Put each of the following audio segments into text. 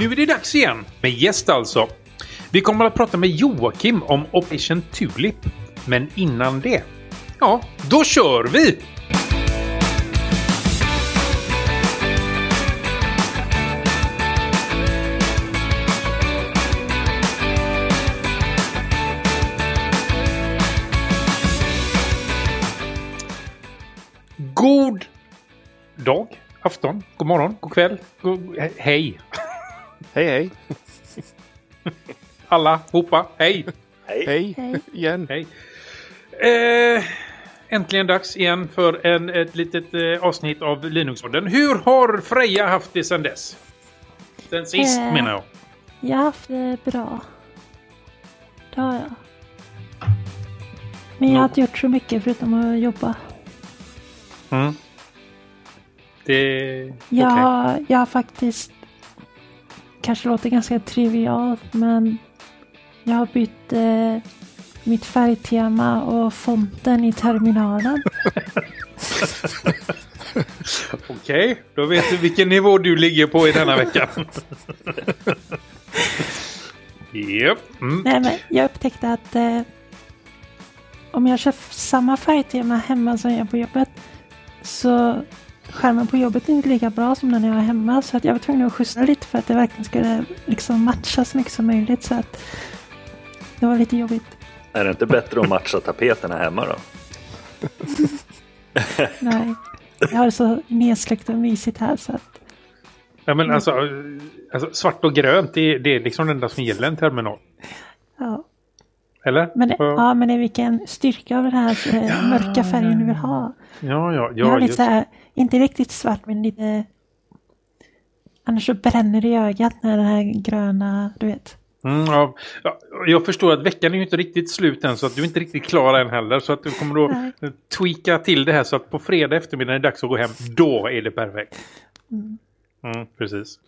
Nu är det dags igen, med gäst alltså. Vi kommer att prata med Joakim om Operation Tulip. Men innan det, ja, då kör vi! God dag, afton, god morgon, god kväll, god... he- hej! Hej hej! Alla, hopa, hej! Hej. Hej Hej. igen! Hej! Eh, äntligen dags igen för en, ett litet eh, avsnitt av Linuxpodden. Hur har Freja haft det sedan dess? Sen sist Eh. menar jag. Jag har haft det bra. Det har jag. Men jag har inte gjort så mycket förutom att jobba. Mm. Det... Jag, har, jag har faktiskt, kanske låter ganska trivialt, men jag har bytt eh, mitt färgtema och fonten i terminalen. Okej, då vet du vilken nivå du ligger på i denna vecka. Japp. Mm. Nej, men jag upptäckte att eh, om jag kör samma färgtema hemma som jag gör på jobbet så skärmen på jobbet är inte lika bra som den jag har hemma. Så att jag var tvungen att justera lite för att det verkligen skulle liksom matcha så mycket som möjligt. Så att det var lite jobbigt. Är det inte bättre att matcha tapeterna hemma då? Nej, jag har det så nedsläckt och mysigt här så att Ja, men alltså, alltså, svart och grönt, det, är- det är liksom det enda som gäller en terminal. ja. Eller? Men, det, ja, ja, men det är vilken styrka av den här eh, mörka färgen du vill ha. ja, ja, Jag har ja lite så här, inte riktigt svart men lite... Annars så bränner det i ögat när den här gröna, du vet. Mm, ja, ja, jag förstår att veckan är ju inte riktigt slut än så att du är inte riktigt klar än heller. Så att du kommer då Nej. tweaka till det här så att på fredag eftermiddag är det dags att gå hem. Då är det perfekt. Mm. Mm, precis.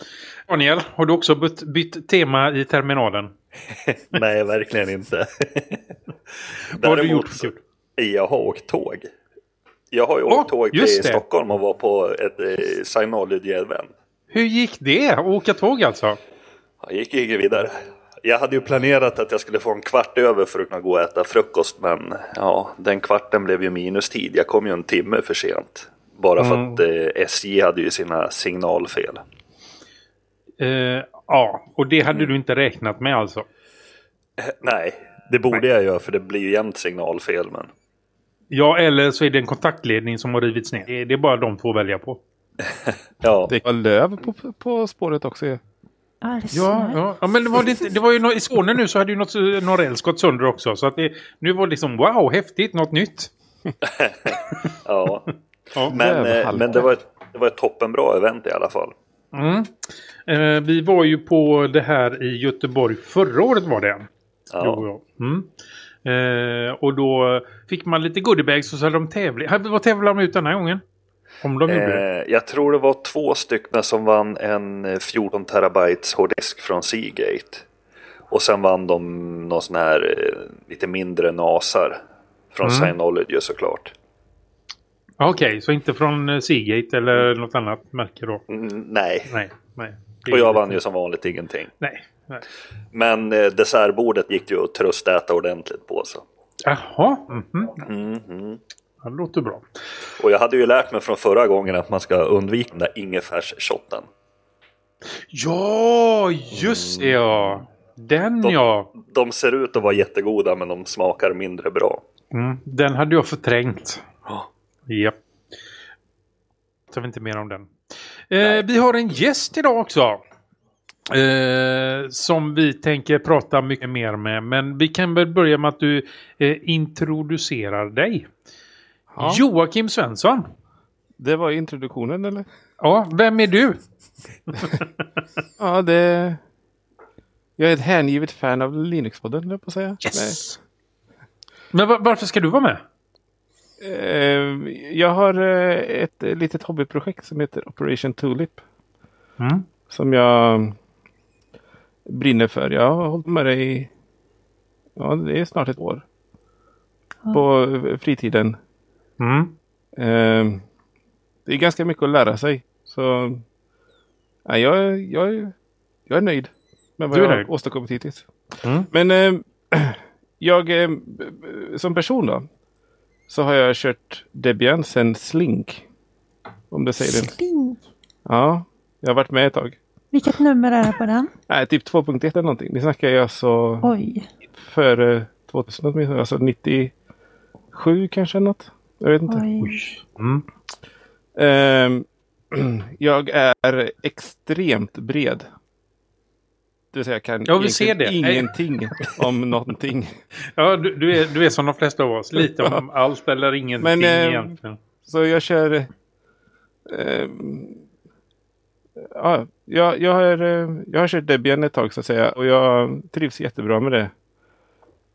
Daniel, har du också bytt, bytt tema i terminalen? Nej, verkligen inte. Vad har du gjort? så- Jag har åkt tåg. Jag har ju åkt tåg till. Stockholm och var på ett eh, Synology-event. Hur gick det? Åka tåg alltså? Jag gick ju vidare. Jag hade ju planerat att jag skulle få en kvart över för att kunna gå och äta frukost. Men ja, den kvarten blev ju minustid. Jag kom ju en timme för sent. Bara för Mm. att eh, SJ hade ju sina signalfel. Eh, ja, och det hade du inte räknat med alltså? Eh, Nej, det borde jag göra för det blir ju jämt signalfel. Men Ja, eller så är det en kontaktledning som har rivits ner. Det är- Det är bara de två att välja på. ja, Det var löv på, på spåret också ju. Så Ja, ja. ja men det var, det, inte- det var ju nå- i Skåne nu så hade ju något, någon räls gått sönder också. Så att det, nu var det liksom wow, häftigt, något nytt. ja. Ja. Men, eh, men det var ett, det var ett toppenbra event i alla fall. Mm. Eh, vi var ju på det här i Göteborg förra året var det. Ja. Jo, ja. Mm. Eh, och då fick man lite goodiebags och så hade de tävling. Vad tävlade de ut den här gången? Om de gjorde. Eh, jag tror det var två stycken som vann en eh, 14 terabytes hårddisk från Seagate. Och sen vann de någon sån här eh, lite mindre NASar. Från Mm. Synology såklart. Okej, så inte från eh, Seagate eller något annat märke då? Mm, nej, Nej. nej. Och jag vann ju som vanligt ingenting. Nej. nej. Men eh, dessertbordet gick ju att tröstäta ordentligt på. Så. Jaha. mhm. Mhm. Ja, Det låter bra. Och jag hade ju lärt mig från förra gången att man ska undvika den där ingefärsshotten. Ja, just det ja. Den De- ja. De ser ut att vara jättegoda men de smakar mindre bra. Mm, den hade jag förträngt. Ja. Japp. Tar vi inte mer om den. Eh, vi har en gäst idag också. Eh, som vi tänker prata mycket mer med. Men vi kan väl börja med att du eh, introducerar dig. Ja. Joakim Svensson. Det var introduktionen eller? Ja, vem är du? Ja, det... Jag är ett hängivet fan av Linux-podden, jag på att säga. Men va- varför ska du vara med? Eh, Jag har eh, ett litet hobbyprojekt som heter Operation Tulip. Mm. Som jag brinner för. Jag har hållit med det i... Ja, det är snart ett år. På eh, fritiden. Mm. Det är ganska mycket att lära sig. Så... Ja, jag, jag, jag är nöjd med vad jag har åstadkommit hittills. Mm. Men jag som person då. Så har jag kört Debian sen Slink. Om det säger det. Sling. Ja, jag har varit med ett tag. Vilket nummer är det på den? Nej, typ 2.1 eller någonting. Det snackar jag alltså Oj. före 2000 åtminstone. Alltså 97 kanske något. Jag vet inte. Oj. Mm. Ehm, jag är extremt bred. Det vill säga jag kan Ja, vi ser det. ingenting om någonting. Ja, du, du, är, du är som de flesta av oss. Lite om allt eller ingenting Men, eh, egentligen. Så jag kör... ehm, ja, jag, jag, har, eh, jag har kört Debian ett tag så att säga och jag trivs jättebra med det.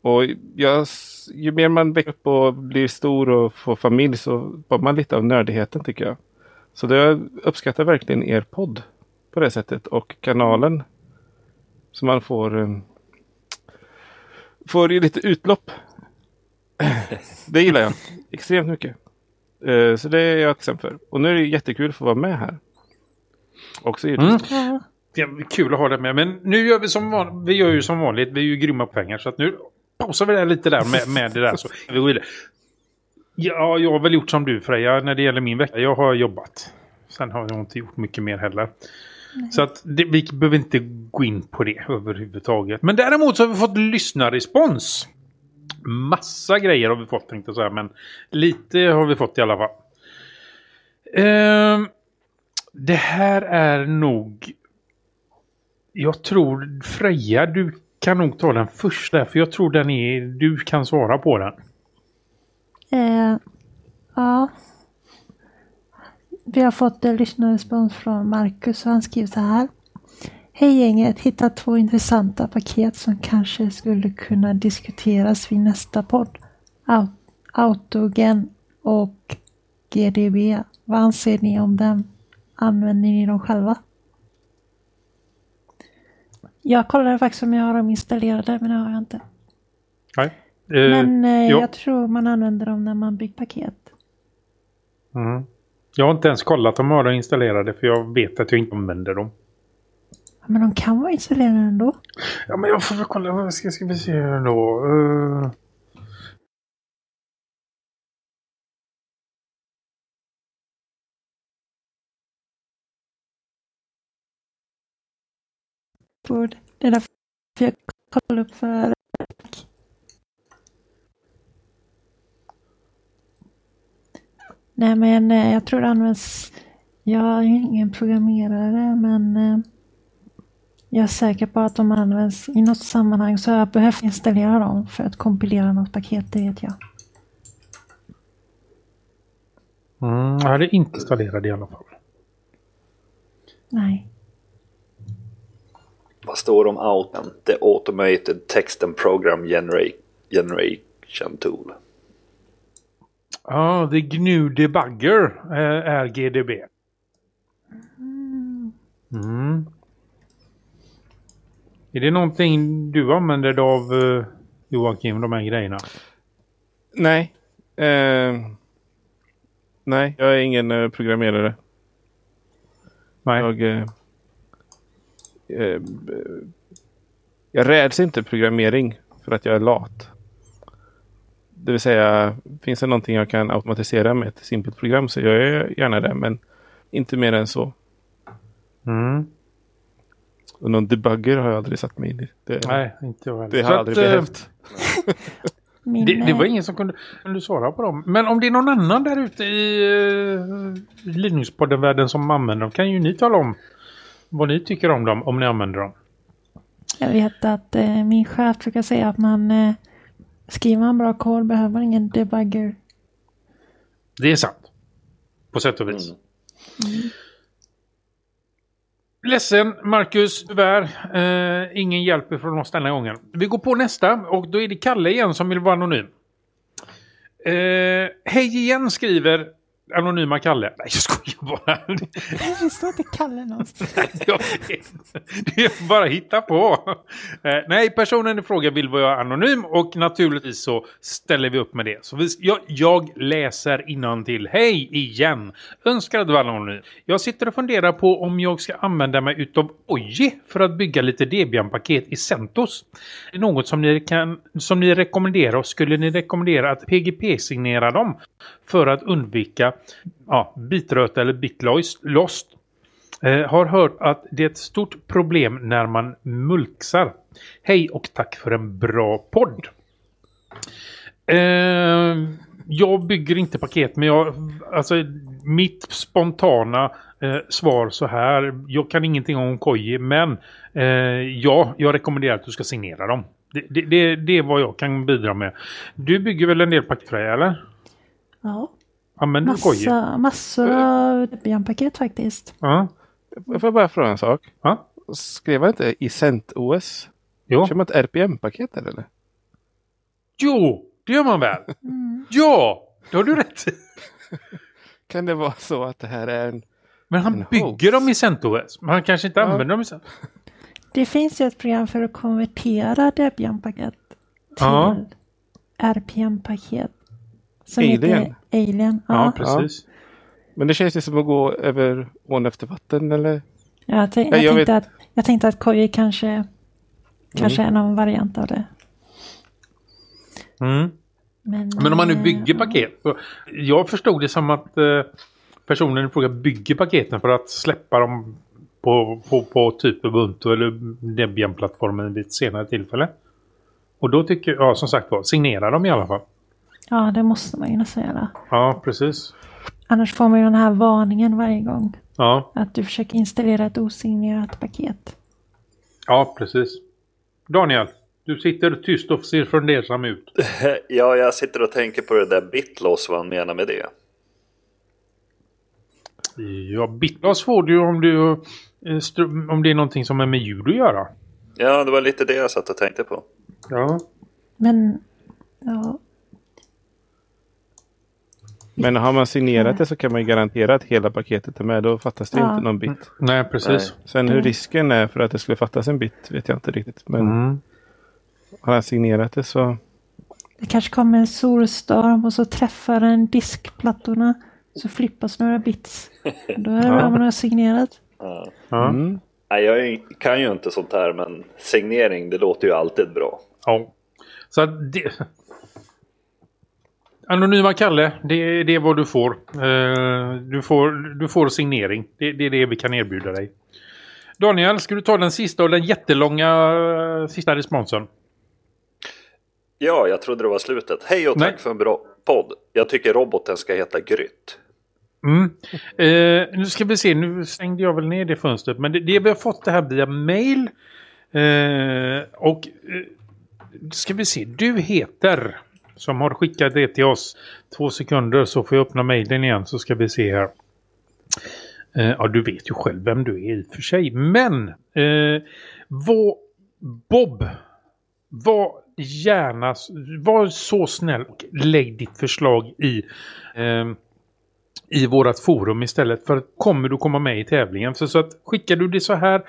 Och jag, ju mer man växer upp och blir stor och får familj så får man lite av nördigheten tycker jag. Så det, jag uppskattar verkligen er podd på det sättet och kanalen. Så man får, eh, får ju lite utlopp. det gillar jag extremt mycket. Eh, Så det är jag tacksam för. Och nu är det jättekul att få vara med här. Också. Mm. Det är kul att ha det med. Men nu gör vi som vanligt. Vi gör ju som vanligt. Vi är ju grymma på pengar. Så att nu pausar vi det lite där med, med det där. Så vi går vidare. Ja, jag har väl gjort som du Freja när det gäller min vecka. Jag har jobbat. Sen har jag inte gjort mycket mer heller. Så att det, vi behöver inte gå in på det överhuvudtaget. Men däremot så har vi fått lyssnarrespons. Massa grejer har vi fått tänkte jag säga. Men lite har vi fått i alla fall. Ehm, det här är nog... Jag tror Freja, du kan nog ta den första. För jag tror den är... Du kan svara på den. Eh, ja. Vi har fått en lyssnarrespons från Marcus och han skriver så här. Hej gänget, hittat två intressanta paket som kanske skulle kunna diskuteras vid nästa podd. Au- Autogen och GDB. Vad anser ni om dem? Använder ni dem själva? Jag kollade faktiskt om jag har dem installerade men det har jag inte. Nej. Eh, Men eh, ja. jag tror man använder dem när man bygger paket. mm. Jag har inte ens kollat om jag har dem installerade. För jag vet att jag inte använder dem. Men de kan vara installerade ändå. Ja, men jag får väl kolla. Vad ska, ska vi se här då? Borde- Det är därför jag kollar upp för Nej men eh, jag tror det används Jag är ingen programmerare men eh, Jag är säker på att de används i något sammanhang så har jag behövt installera dem för att kompilera något paket, det vet jag. mm, jag hade inte installerat i alla fall. Nej. Vad står det om Outman? The Automated Text and Program Genera- Generation Tool. Ja, The GNU Debugger eh, är GDB. Mm. Är det någonting du använder dig av eh, Joakim, de här grejerna? Nej. Eh, nej, jag är ingen eh, programmerare. Nej. Jag, eh, eh, jag räds inte programmering för att jag är lat. Det vill säga, finns det någonting jag kan automatisera med ett simpelt program så gör jag gärna det, men inte mer än så. Mm. Och någon debugger har jag aldrig satt mig in i. Det, Nej, inte jag heller. det har att, aldrig eh, behövt. Det, det var ingen som kunde, kunde svara på dem. Men om det är någon annan där ute i uh, Linux-podden-världen som använder dem kan ju ni tala om vad ni tycker om dem om ni använder dem. Jag vet att eh, min chef brukar säga att man eh, skriver man bra kod behöver man ingen debugger. Det är sant. På sätt och vis. Mm. Ledsen Marcus, tyvärr. Eh, ingen hjälp från oss denna gången. Vi går på nästa och då är det Kalle igen som vill vara anonym. Eh, Hej igen skriver Anonyma Kalle. Nej, jag skojar bara. Det står inte Kalle någonstans. Jag vet. Det är bara hitta på. Eh, nej, personen i fråga vill vara anonym och naturligtvis så ställer vi upp med det. Så vi, jag, jag läser till. Hej igen! Önskar att vara anonym. Jag sitter och funderar på om jag ska använda mig utav Oji för att bygga lite Debian-paket i CentOS. Något som ni, kan, som ni rekommenderar och skulle ni rekommendera att PGP-signera dem för att undvika ja, bitröta eller bitlost. Eh, har hört att det är ett stort problem när man mulksar. Hej och tack för en bra podd. Eh, jag bygger inte paket men jag, alltså mitt spontana eh, svar så här. Jag kan ingenting om Koji men eh, ja, jag rekommenderar att du ska signera dem. Det, det, det, det är vad jag kan bidra med. Du bygger väl en del paket för dig eller? Ja. Du Koji? Massa, massor av Debian-paket faktiskt. Ja. Jag får bara fråga en sak. Ja. Skrev han inte i CentOS? Jo. Kör man ett RPM-paket där eller? Jo, det gör man väl? Mm. Ja, det har du rätt. Kan det vara så att det här är en... Men han En bygger hoax. dem i CentOS. Men han kanske inte Ja. använder dem i CentOS. Det finns ju ett program för att konvertera Debian-paket till Ja. RPM-paket. Som Alien. heter Alien. Ja, Ja. precis. Men det känns ju som att gå över ån efter vatten eller? Jag, Ja, jag, jag tänkte vet- att, jag tänkte att Koji kanske, kanske är någon variant av det. Mm. Men, Men om man nu eh, bygger paket. Jag förstod det som att eh, personen i fråga bygger paketen för att släppa dem på, på, på typ Ubuntu eller Debian-plattformen vid ett senare tillfälle. Och då tycker jag, ja som sagt var, signera dem i alla fall. Ja, det måste man ju nästan göra. Ja, precis. Annars får man ju den här varningen varje gång. Ja, Att du försöker installera ett osignerat paket. ja precis. Daniel, du sitter tyst och ser fundersam ut. Ja, jag sitter och tänker på det där bitloss, vad han menar med det. Ja, bitloss får du om, du, eh, om det är någonting som är med ljud att göra. Ja, det var lite det jag satt och tänkte på. Ja. Men, ja. Men har man signerat det så kan man ju garantera att hela paketet är med. Då fattas det Ja. inte någon bit. Nej, precis. Sen hur Mm. risken är för att det skulle fattas en bit vet jag inte riktigt. Men Mm. har han signerat det så... Det kanske kommer en solstorm och så träffar den diskplattorna. Så flippas några bits. Då är det bra man har signerat. Ja. Ja. Mm. Nej, jag kan ju inte sånt här, men signering, det låter ju alltid bra. Ja. Så det... Anonyma Kalle, det, det är vad du får. Eh, du får. Du får signering. Det, det är det vi kan erbjuda dig. Daniel, ska du ta den sista och den jättelånga eh, sista responsen? Ja, jag trodde det var slutet. Hej och tack Nej. för en bra podd. Jag tycker roboten ska heta Grytt. Mm. Eh, nu ska vi se, nu stängde jag väl ner det fönstret. Men det, det vi har fått det här via mail. Och ska vi se, du heter som har skickat det till oss. Två sekunder så får jag öppna mejlen igen så ska vi se här. Eh, ja, du vet ju själv vem du är i och för sig. Men eh, vad, Bob, var gärna, var så snäll och lägg ditt förslag i eh, i vårat forum istället för kommer du komma med i tävlingen. Så, så att skickar du det så här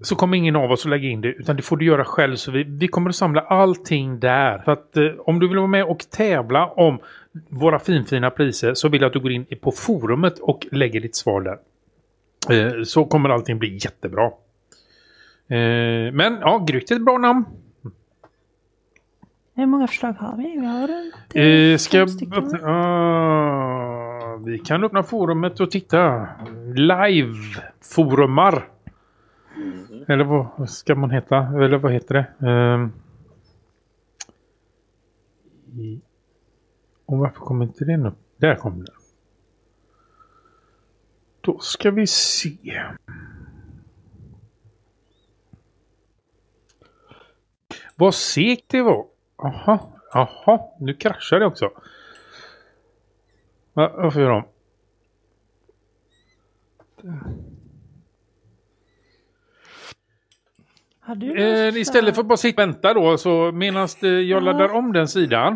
så kommer ingen av oss att lägga in det utan det får du göra själv. Så vi, vi kommer att samla allting där. Så att eh, om du vill vara med och tävla om våra finfina priser så vill jag att du går in på forumet och lägger ditt svar där. Eh, så kommer allting bli jättebra. Eh, men ja, Grytt är ett bra namn. Hur många förslag har vi? Vi har runt Eh, ska fem jag stycken, öppna... Ah, vi kan öppna forumet och titta. Live-forumar. Eller vad ska man heta? Eller vad heter det? Um, I- Och varför kommer inte den upp? Där kom den. Då ska vi se. Vad segt det var. Aha, aha, nu kraschar det också. Va, varför gör de? Har du Eh, istället för att bara sitta och vänta då, så medan eh, jag Ja. laddar om den sidan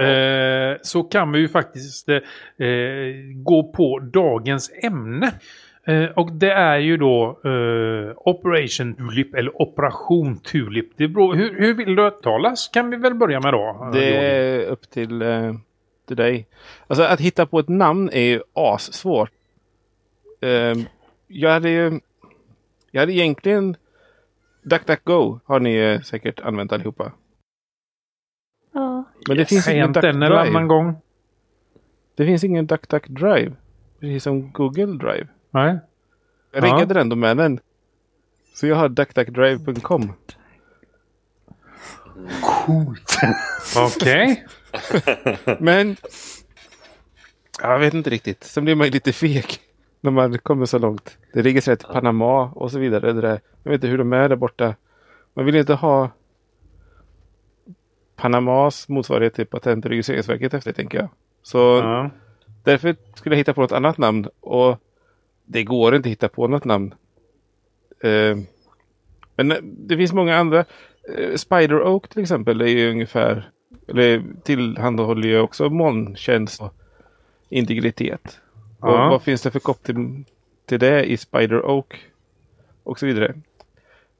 eh, så kan vi ju faktiskt eh, eh, gå på dagens ämne. Eh, och det är ju då eh, Operation Tulip eller Operation Tulip. Det beror, hur, hur vill du uttalas kan vi väl börja med då? Det är upp till, eh, till dig. Alltså att hitta på ett namn är ju assvårt. Eh, jag hade ju... Jag hade egentligen... DuckDuckGo har ni eh, säkert använt allihopa. Ja. Men det finns ingen Hänt en DuckDrive. gång. Det finns ingen DuckDuckDrive. Precis som Google Drive. Nej. Jag Ja. riggade den domänen. Så jag har duckduckdrive.com. Coolt. Okej. Men jag vet inte riktigt. Sen blir man ju lite feg när man kommer så långt. Det registrerar till Panama och så vidare. Det där. Jag vet inte hur de är där borta. Man vill inte ha Panamas motsvarighet till Patent och registreringsverket efter tänker jag. Så Ja. därför skulle jag hitta på något annat namn. Och det går inte att hitta på något namn. Eh, men det finns många andra. Eh, Spider Oak till exempel är ju ungefär, eller tillhandahåller ju också molntjänst och integritet. Och Ja. vad finns det för koppling till det i Spider Oak? Och så vidare.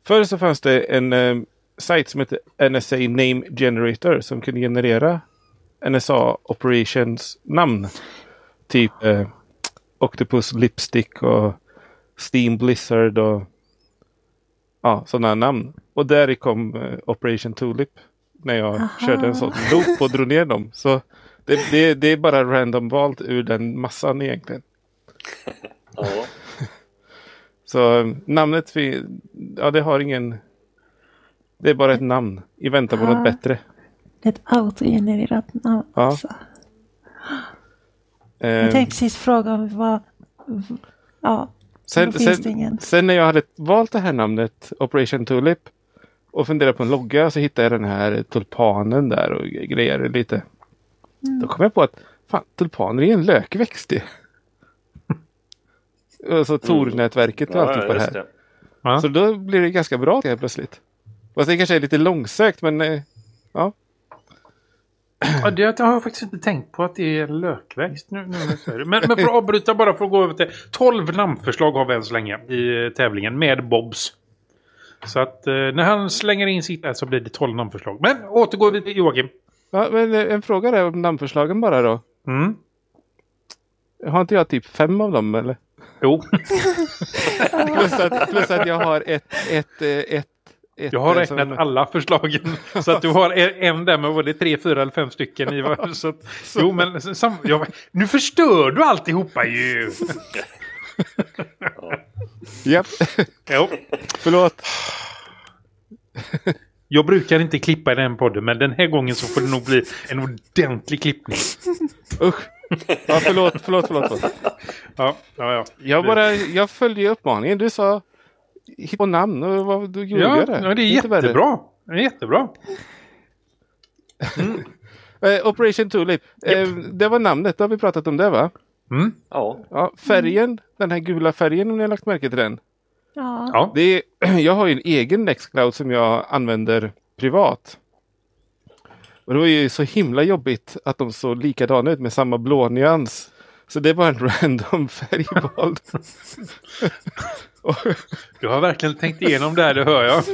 Förr så fanns det en eh, sajt som heter NSA Name Generator som kunde generera NSA Operations namn. Typ eh, Octopus Lipstick och Steam Blizzard och ja, sådana namn. Och där kom eh, Operation Tulip när jag Aha. körde en sån loop och drog ner dem. Så det, det, det är bara random valt ur den massan egentligen. Ja. Så eh, namnet, ja det har ingen... Det är bara ett namn i väntan på Ah. något bättre. Ett autogenererat namn. Ja. Alltså. Eh, Jag tänkte precis fråga om vad... Ja, sen, då finns sen, sen när jag hade valt det här namnet, Operation Tulip, och funderade på en logga så hittade jag den här tulpanen där och grejade lite. Mm. Då kom jag på att fan, tulpaner är en lökväxt det. Alltså Tor-nätverket och Ja, alltihopa det just här. det. Ja. Så då blir det ganska bra helt plötsligt. Fast det kanske är lite långsökt men eh, ja. Ja, det har jag faktiskt inte tänkt på att det är lökväxt. Nu, nu det. men, men för att avbryta bara för att gå över till 12 namnförslag har vi än så länge i eh, tävlingen med Bobs. Så att eh, när han slänger in sitt där så blir det 12 namnförslag. Men återgår vi till Joakim. Ja men eh, en fråga där om namnförslagen bara då. Mm. Har inte jag typ fem av dem eller? Jo, Plus att, plus att jag har ett, ett, eh, ett, ett jag har eh, räknat som- alla förslagen. Så att du har en, där med var det tre, fyra eller fem stycken i var. Så att, jo, men sam, jag, nu förstör du alltihopa ju! Japp, Jo. förlåt. Jag brukar inte klippa i den podden, men den här gången så får det nog bli en ordentlig klippning. Usch. Ja, förlåt, förlåt, förlåt. förlåt. Ja, ja, ja. Jag, bara, jag följde uppmaningen. Du sa hitta på namn och vad, då gjorde Ja, jag det. ja, det är jättebra. Det är jättebra. Eh, Operation Tulip. Eh, det var namnet, då har vi pratat om det va? Mm. Ja. Ja, färgen, den här gula färgen om ni har lagt märke till den. Ja. Ja. Det är, jag har ju en egen Nextcloud som jag använder privat. Och det var ju så himla jobbigt att de såg likadana ut med samma blå nyans. Så det var en random färgval. Du har verkligen tänkt igenom det här, det hör jag.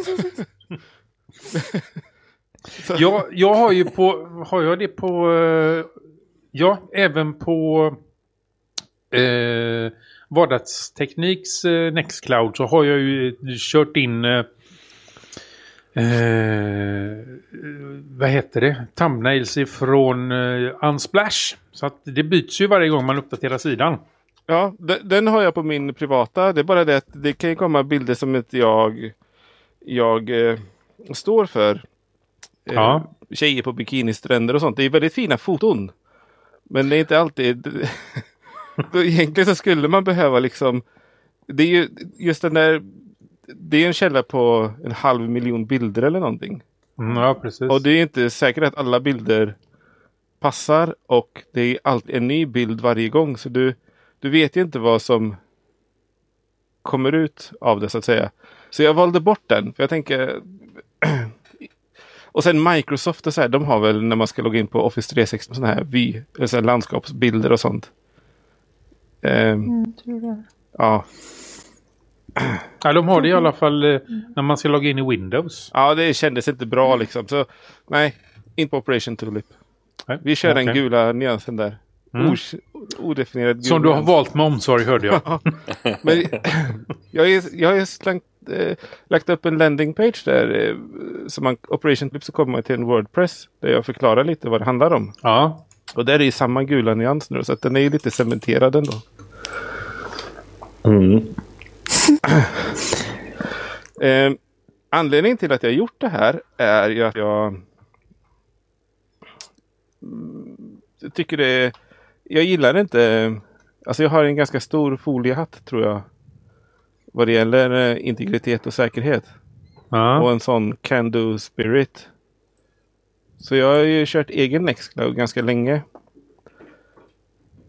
jag, jag har ju på, har jag det på, eh, ja, även på eh, vardagstekniks eh, Nextcloud så har jag ju kört in eh, eh, vad heter det? Thumbnails ifrån eh, Unsplash. Så att det byts ju varje gång man uppdaterar sidan. Ja, de- den har jag på min privata. Det är bara det att det kan ju komma bilder som inte jag, jag eh, står för. Eh, Ja. Tjejer på bikinistränder och sånt. Det är väldigt fina foton. Men det är inte alltid... Egentligen så skulle man behöva liksom... Det är ju just den där... Det är en källa på en halv miljon bilder eller någonting. Mm, ja, precis. Och det är inte säkert att alla bilder passar och det är alltid en ny bild varje gång. Så du, du vet ju inte vad som kommer ut av det så att säga. Så jag valde bort den. För jag tänker... och sen Microsoft och så här, de har väl när man ska logga in på Office 360 sådana här, vy, eller så här landskapsbilder och sånt. Ehm, Mm, tror det. ja. Ja, de har det i alla fall eh, när man ska logga in i Windows. ja, det kändes inte bra liksom. Så nej, inte på Operation Tulip. Nej, Vi kör den okej. gula nyansen där. Mm. Os- odefinierad gul Som du har nyans. valt med omsorg hörde jag. Men jag, är, jag har slängt, eh, lagt upp en landing page där. Eh, som man, Operation Tulip så kommer man till en Wordpress. Där jag förklarar lite vad det handlar om. Ja. Och där är ju samma gula nyans nu. Så att den är ju lite cementerad ändå. Eh, anledningen till att jag gjort det här är ju att jag mm, tycker det Jag gillar inte... Alltså jag har en ganska stor foliehatt tror jag. Vad det gäller eh, integritet och säkerhet. Och ja. en sån can-do spirit. Så jag har ju kört egen Nextcloud ganska länge.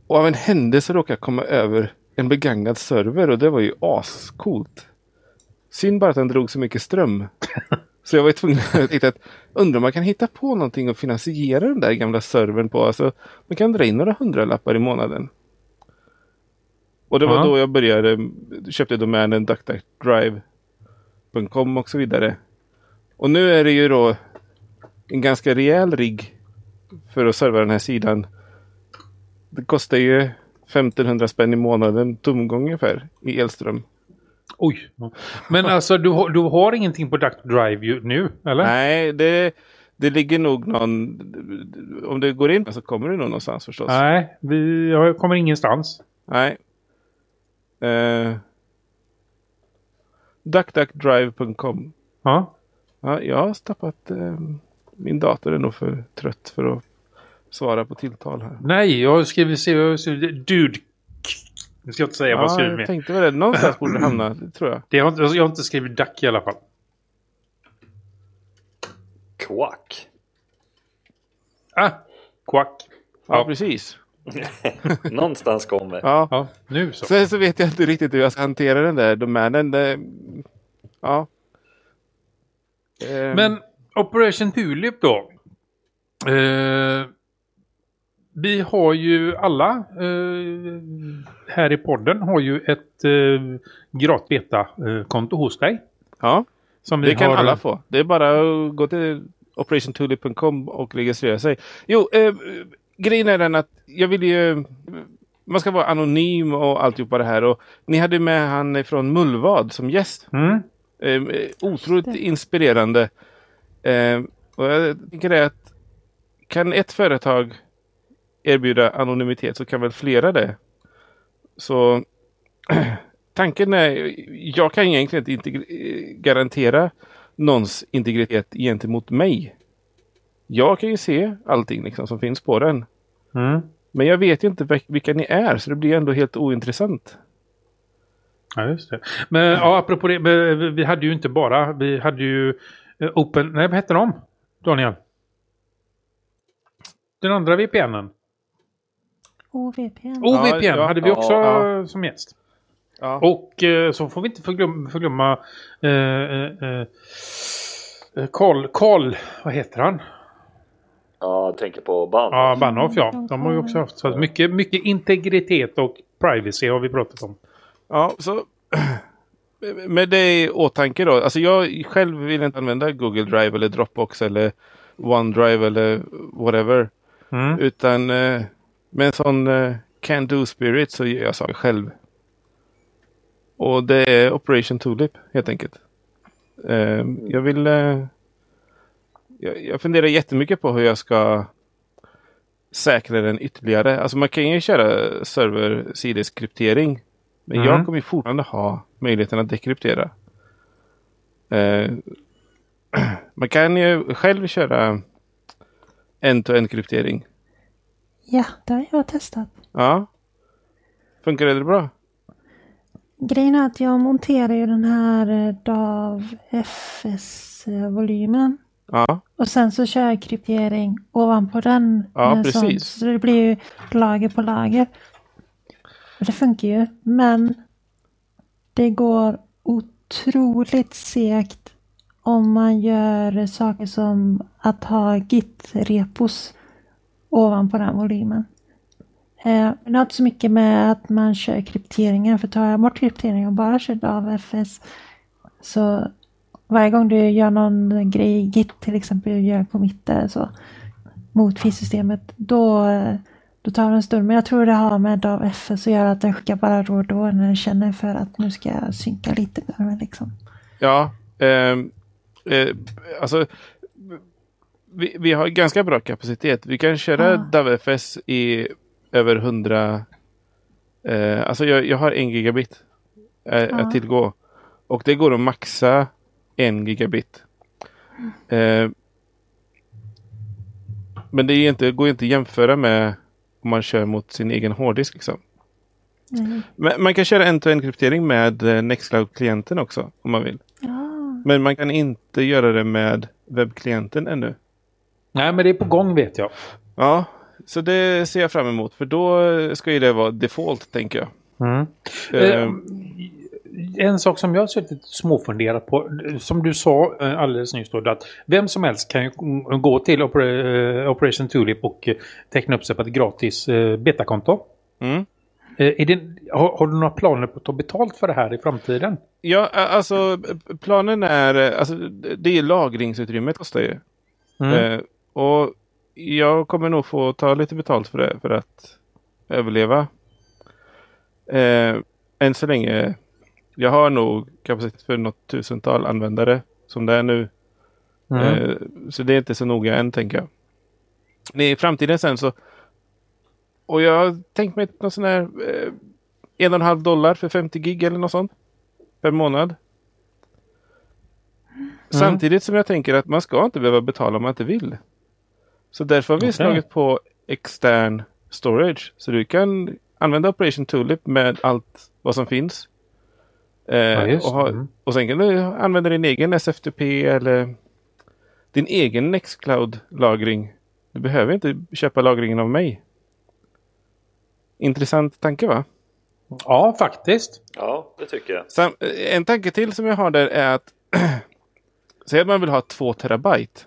Och av en händelse råkade jag komma över en begagnad server och det var ju ascoolt. Synd bara att den drog så mycket ström. Så jag var ju tvungen att titta att undra om man kan hitta på någonting och finansiera den där gamla servern på. Alltså, man kan dra in några hundralappar i månaden. Och det var Ja. då jag började, köpte domänen duckduckdrive.com och så vidare. Och nu är det ju då en ganska rejäl rigg för att serva den här sidan. Det kostar ju 1500 spänn i månaden tomgång ungefär i elström. Oj. Men alltså du, har- du har ingenting på Duck Drive nu, eller? Nej, det, det ligger nog någon... Om du går in så kommer det nog någonstans förstås. Nej, vi jag kommer ingenstans. Nej. Uh, duckduckdrive.com Ja. ja, Jag har tappat... eh, min dator är nog för trött för att svara på tilltal här. Nej, jag har skrivit, jag har skrivit dude. Nu ska jag inte säga vad jag Ja, skrivit jag med. tänkte väl det. Någonstans borde det hamna, det tror jag. Det har, inte- jag har inte skrivit duck i alla fall. Quack. Ah, quack. Ja, Ja. precis. Någonstans kommer. Ja. Ja, nu så. Sen så vet jag inte riktigt hur jag ska hantera den där domänen. Det, ja. Eh, Men Operation Tulip då. Eh, vi har ju alla eh, här i podden har ju ett eh, gratis beta-konto hos dig. Ja, Som vi det kan har, alla få. Det är bara att gå till operationtulip.com och registrera sig. Jo, eh, grejen är den att jag vill ju... Man ska vara anonym och alltihopa det här. Och ni hade med han från Mullvad som gäst. Mm. Eh, otroligt inspirerande. Eh, och jag tänker det att kan ett företag erbjuda anonymitet så kan väl flera det. Så tanken är, jag kan egentligen inte garantera någons integritet gentemot mig. Jag kan ju se allting liksom som finns på den. Mm. Men jag vet ju inte vil- vilka ni är så det blir ändå helt ointressant. Ja, just det. Men ja, apropå det, men vi hade ju inte bara, vi hade ju eh, Open, nej vad hette de? Daniel? Den andra VPNen. OVPN. OVPN ja, hade vi också ja. som gäst. Ja. Och eh, så får vi inte förglömma, förglömma eh, eh, eh, Karl, Karl, vad heter han? Ja, jag tänker på band. Ja, Bahnhof ja. De har ju också haft så mycket, mycket integritet och privacy har vi pratat om. Ja, så med det i åtanke då. Alltså jag själv vill inte använda Google Drive eller Dropbox eller OneDrive eller whatever. Mm. Utan eh, med en sån eh, can do spirit så gör jag saker själv. Och det är Operation Tulip helt enkelt. Eh, jag vill... Eh, jag, jag funderar jättemycket på hur jag ska säkra den ytterligare. Alltså man kan ju köra server-sideskryptering. Men Mm. jag kommer ju fortfarande ha möjligheten att dekryptera. Eh, man kan ju själv köra end-to-end kryptering. Ja, det har jag testat. Ja. Funkar det bra? Grejen är att jag monterar ju den här eh, DAV FS-volymen. Ja. Och sen så kör jag kryptering ovanpå den. Ja, precis. sånt. Så det blir ju lager på lager. Och det funkar ju. Men det går otroligt segt om man gör saker som att ha git-repos ovanpå den volymen. Eh, men det har inte så mycket med att man kör krypteringen. För tar jag bort krypteringen och bara kör av FS så varje gång du gör någon grej i Git till exempel, gör committer eh, så mot filsystemet, då, eh, då tar det en stund. Men jag tror det har med DAV FS att göra att den skickar bara då och då när den känner för att nu ska jag synka lite med liksom. Ja, eh, eh, alltså vi, vi har ganska bra kapacitet. Vi kan köra Ah. DAVFS i över 100... Eh, alltså jag, jag har en gigabit eh, Ja. att tillgå. Och det går att maxa en gigabit. Eh, men det är inte, går inte att jämföra med om man kör mot sin egen hårddisk. Liksom. Nej. Men man kan köra end-to-end kryptering med eh, Nextcloud-klienten också om man vill. Ja, Men man kan inte göra det med webbklienten ännu. Nej, men det är på gång vet jag. Ja, så det ser jag fram emot. För då ska ju det vara default, tänker jag. Mm. Eh, Eh, en sak som jag har suttit småfunderat på, som du sa eh, alldeles nyss då, att vem som helst kan ju gå till eh, Operation Tulip och teckna upp sig på ett gratis betakonto. mm. Det, har, har du några planer på att ta betalt för det här i framtiden? Ja, alltså planen är, alltså det är lagringsutrymmet kostar ju. Mm. Och jag kommer nog få ta lite betalt för det för att överleva. Eh, än så länge. Jag har nog kapacitet för något tusental användare som det är nu. Mm. Eh, så det är inte så noga än tänker jag. I framtiden sen så. Och jag har tänkt mig någon sån här eh, en och en halv dollar för 50 gig eller något sånt. Per månad. Samtidigt som jag tänker att man ska inte behöva betala om man inte vill. Så därför har vi Okej. slagit på extern storage. Så du kan använda Operation Tulip med allt vad som finns. Eh, Ja, och, ha. Mm. och sen kan du använda din egen SFTP eller din egen Nextcloud-lagring. Du behöver inte köpa lagringen av mig. Intressant tanke va? Ja, faktiskt. Ja, det tycker jag. Sam, en tanke till som jag har där är att säg att man vill ha två terabyte.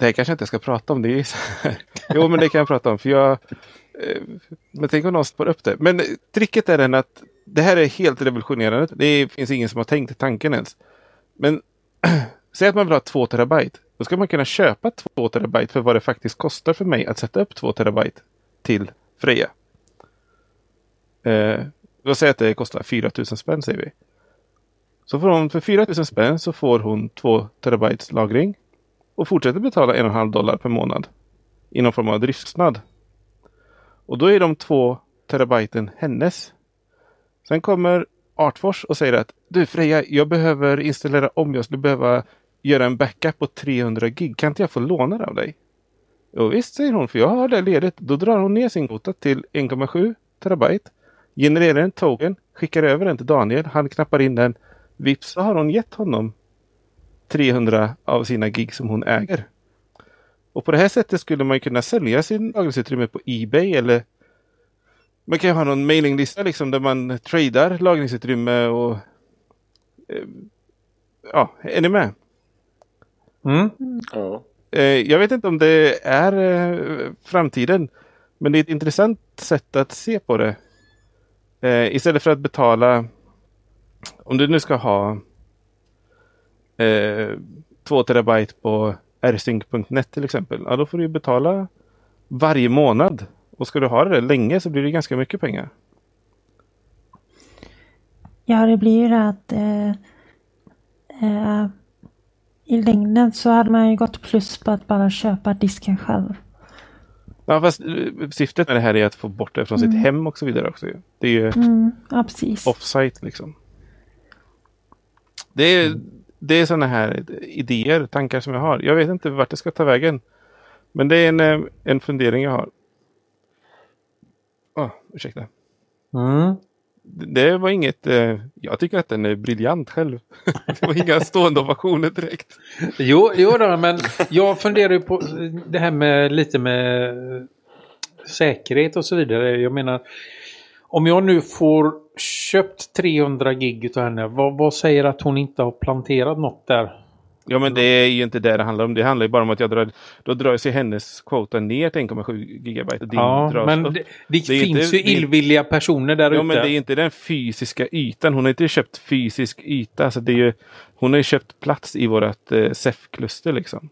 Det här kanske jag inte ska prata om. Det är så här. Jo, men det kan jag prata om. För jag, eh, men tänk om någon spår upp det. Men tricket är den att det här är helt revolutionerande. Det finns ingen som har tänkt tanken ens. Men säg att man vill ha två terabyte. Då ska man kunna köpa två terabyte för vad det faktiskt kostar för mig att sätta upp två terabyte till Freja. Eh, då säger jag att det kostar 4 000 spänn säger vi. Så får hon för 4 000 spänn så får hon 2 terabytes lagring. Och fortsätter betala 1,5 dollar per månad. I någon form av driftskostnad. Och då är de två terabyten hennes. Sen kommer Artfors och säger att du Freja, jag behöver installera om. Jag skulle behöva göra en backup på 300 gig. Kan inte jag få låna det av dig? Jo visst, säger hon, för jag har det ledigt. Då drar hon ner sin kvota till 1,7 terabyte. Genererar en token, skickar över den till Daniel. Han knappar in den. Vips så har hon gett honom 300 av sina gig som hon äger. Och på det här sättet skulle man kunna sälja sin lagringsutrymme på Ebay eller man kan ju ha någon mailinglista liksom där man tradar lagringsutrymme och eh, ja, är ni med? Mm. Ja. Eh, jag vet inte om det är eh, framtiden. Men det är ett intressant sätt att se på det. Istället för att betala. Om du nu ska ha eh, 2 terabyte på rsync.net till exempel. Ja, då får du betala varje månad. Och ska du ha det länge så blir det ganska mycket pengar. Ja, det blir ju det att eh, eh, i längden så hade man ju gått plus på att bara köpa disken själv. Ja, fast eh, syftet med det här är att få bort det från sitt hem och så vidare också. Det är ju Mm, ja, offsite liksom. Det är, det är sådana här idéer, tankar som jag har. Jag vet inte vart det ska ta vägen. Men det är en, eh, en fundering jag har. Oh, ursäkta. Mm. Det var inget... Eh, jag tycker att den är briljant själv. det var inga stående ovationer direkt. Jo, jo då, men jag funderar ju på det här med lite med säkerhet och så vidare. Jag menar, Om jag nu får köpt 300 gig av henne, vad, vad säger att hon inte har planterat något där? Ja men det är ju inte det det handlar om. Det handlar ju bara om att jag drar, då drar sig hennes kvota ner till 1,7 gigabyte. Din Ja, men det, det, Det finns inte- ju illvilliga personer där Ja ute. men det är inte den fysiska ytan. Hon har inte köpt fysisk yta. Alltså det är ju, hon har ju köpt plats i vårt eh, SEF-kluster liksom.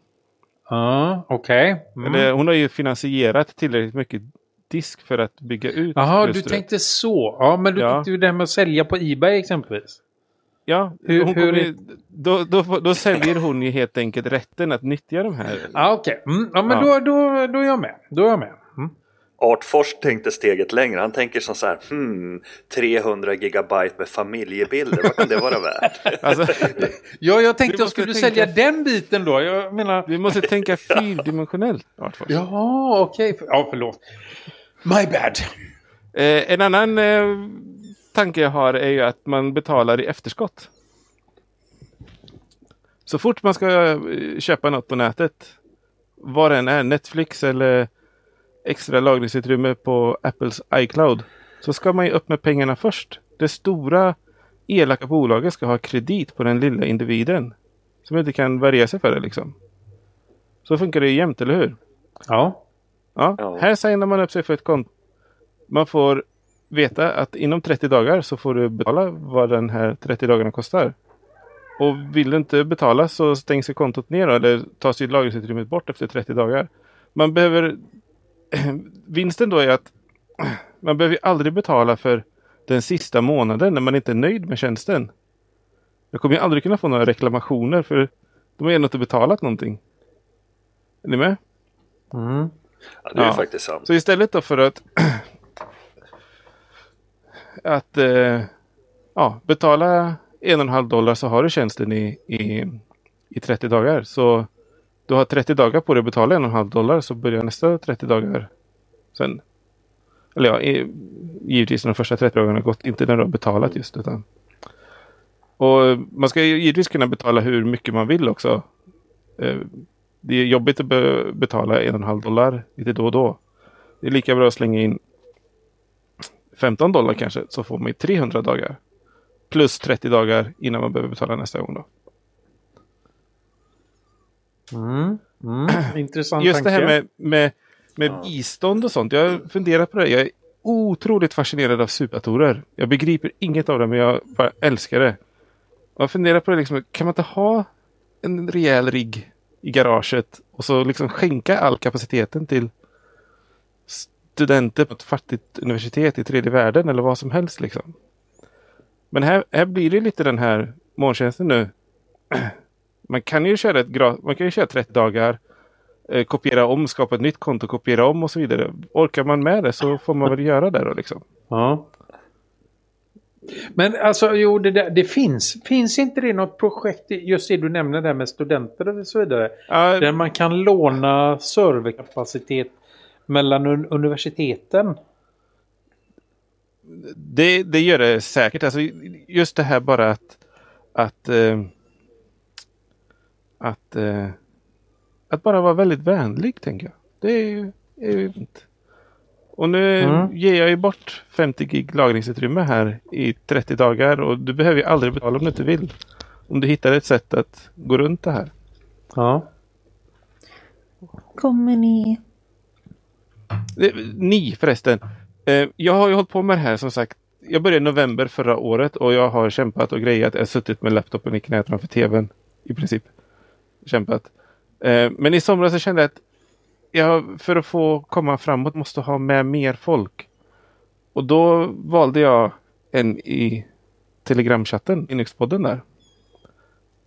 Ja, okej. Mm. Eller, hon har ju finansierat tillräckligt mycket disk för att bygga ut Jaha, du tänkte så. Ja, men du Ja. tänkte ju det här med att sälja på Ebay exempelvis. Ja, Hur- hon hur ju- då, då, då säljer hon ju helt enkelt rätten att nyttja de här. Ja, okej. Mm, ja, men Ja. Då, då, då är jag med. Då är jag med. Mm. Artfors tänkte steget längre. Han tänker som så här, hmm, 300 gigabyte med familjebilder, vad kan det vara värt? Alltså, Ja, jag tänkte Du jag skulle tänka- sälja den biten då. Jag menar... vi måste tänka fyrdimensionellt. Artfors. Jaha, okej. Ja, förlåt. My bad. Eh, en annan eh, tanke jag har är ju att man betalar i efterskott. Så fort man ska eh, köpa något på nätet, vad det än är, Netflix eller extra lagringsutrymme på Apples iCloud, så ska man ju upp med pengarna först. Det stora elaka bolaget ska ha kredit på den lilla individen som inte kan värja sig för det liksom. Så funkar det ju jämt, eller hur? Ja. Ja, Ja. här signar man upp sig för ett konto. Man får veta att inom 30 dagar så får du betala vad den här 30 dagarna kostar. Och vill du inte betala så stängs kontot ner då, eller tas ju lagringsutrymmet bort efter 30 dagar. Man behöver... Vinsten då är att man behöver aldrig betala för den sista månaden när man inte är nöjd med tjänsten. Jag kommer ju aldrig kunna få några reklamationer för de har ju ändå inte betalat någonting. Är ni med? Mm. Ja, det är Ja. faktiskt sant. Så istället då för att att eh, ja, betala en och en halv dollar så har du tjänsten i, i, i 30 dagar. Så du har 30 dagar på dig att betala en och en halv dollar så börjar nästa 30 dagar sen. Eller ja, i, givetvis när de första 30 dagarna gått, inte när du har betalat just utan. Och man ska ju givetvis kunna betala hur mycket man vill också. Eh, det är jobbigt att be- betala en och en halv dollar lite då och då. Det är lika bra att slänga in 15 dollar kanske så får man ju 300 dagar. Plus 30 dagar innan man behöver betala nästa gång då. Mm. Mm. Intressant Just det tanke. här med, med, med bistånd och sånt. Jag har funderat på det. Jag är otroligt fascinerad av superdatorer. Jag begriper inget av det men jag bara älskar det. Jag funderar på det liksom. Kan man inte ha en rejäl rigg i garaget och så liksom skänka all kapaciteten till studenter på ett fattigt universitet i tredje världen eller vad som helst liksom. Men här, här blir det lite den här molntjänsten nu. Man kan ju köra, ett man kan ju köra 30 dagar eh, kopiera om, skapa ett nytt konto, kopiera om och så vidare. Orkar man med det så får man väl göra det då liksom. Ja. Men alltså, jo, det, där, det finns. Finns inte det något projekt, just det du nämner där med studenter och så vidare, Ja, där man kan låna serverkapacitet mellan un universiteten? det, det gör det säkert. Alltså, just det här bara att att eh, att, eh, att bara vara väldigt vänlig tänker jag. Det är ju är ju fint. Och nu Mm. ger jag ju bort 50 gig lagringsutrymme här i 30 dagar och du behöver ju aldrig betala om du inte vill. Om du hittar ett sätt att gå runt det här. Ja. Kommer ni... Ni förresten. Eh, Jag har ju hållit på med det här som sagt. Jag började i november förra året och jag har kämpat och grejat. Jag har suttit med laptopen i knät framför tvn. I princip. Kämpat. Eh, Men i somras så kände jag att jag för att få komma framåt måste ha med mer folk. Och då valde jag en i Telegramchatten, Linux-podden där.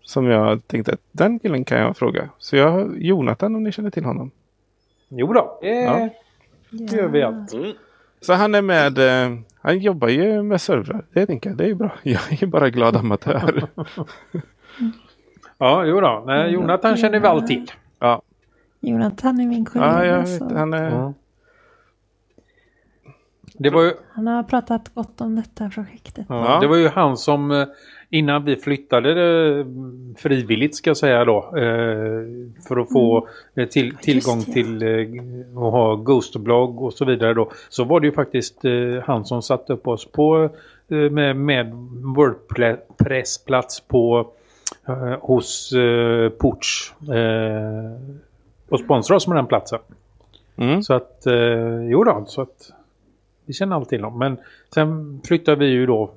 Som jag tänkte att den killen kan jag fråga. Så jag har Jonathan om ni känner till honom. Jo då, det Ja. det gör vi allt. Mm. Så han är med, eh, han jobbar ju med servrar. Det tänker jag, det är bra. Jag är bara glad amatör. Ja, jo då. Nej, Jonathan känner vi allt till. ja, Jonathan är min kollega. ja jag vet, han är... Ja. Det var ju, Han har pratat gott om detta projektet. ja, Ja. det var ju han som eh, innan vi flyttade eh, frivilligt ska jag säga då. eh, För att få eh, till, tillgång det. till att ha Ghost-blogg och så vidare då. Så var det ju faktiskt han som satte upp oss på med, med Wordpress-plats på hos eh, Porch. Eh, och sponsrade oss med den platsen. Mm. Så att, eh, jo då, så att vi känner alltid till dem. Men sen flyttade vi ju då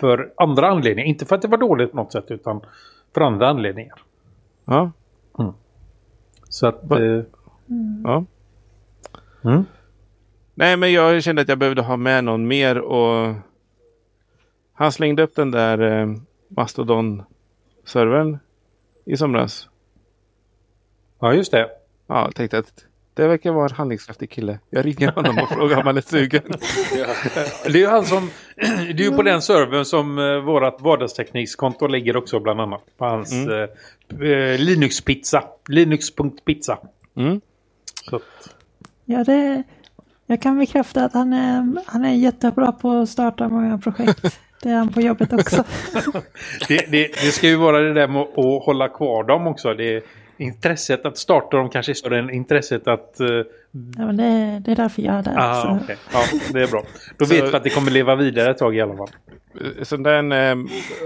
för andra anledningar. Inte för att det var dåligt på något sätt utan för andra anledningar. Ja. Så att... Eh, ja. mm. Nej, men jag kände att jag behövde ha med någon mer och han slängde upp den där eh, Mastodon-servern i somras. Ja, just det. Ja, jag tänkte att det verkar vara en handlingskraftig kille. Jag ringer honom och frågar om han är sugen. Det är ju han som... Det är ju på den servern som eh, vårat vardagsteknikskonto ligger också bland annat. På hans Mm. eh, eh, Linux-pizza. Linux.pizza. Mm. Så Ja, det, jag kan bekräfta att han är, han är jättebra på att starta många projekt. Det är han på jobbet också. det, det, det ska ju vara det där med att hålla kvar dem också. Det intresset att starta dem kanske är större än intresset att... eh, Ja, men det, det är därför jag är där. Ah, så. okej. Ja, det är bra. Då Så- vet vi att det kommer leva vidare ett tag i alla fall. Så den eh,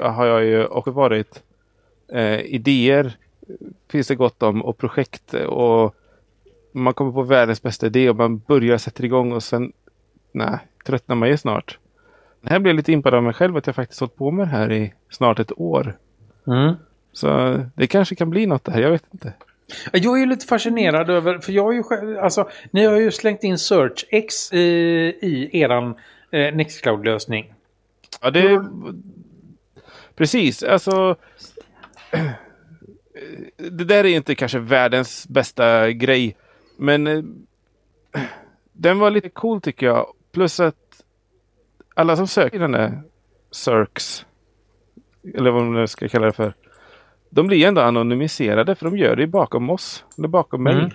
har jag ju också varit. Eh, idéer finns det gott om och projekt och man kommer på världens bästa idé och man börjar sätta igång och sen nej, tröttnar man ju snart. Det här blev jag lite impad av mig själv att jag faktiskt hållit på med det här i snart ett år. Mm. Så det kanske kan bli något det här, jag vet inte. Jag är ju lite fascinerad över, för jag har ju själv, alltså, ni har ju slängt in SearchX i, i eran eh, Nextcloud-lösning. Ja, det... Precis, alltså... Det där är inte kanske världens bästa grej. Men eh, den var lite cool tycker jag. Plus att alla som söker den där Circs, eller vad man nu ska kalla det för. De blir ändå anonymiserade för de gör det bakom oss. Eller bakom mig. Mm.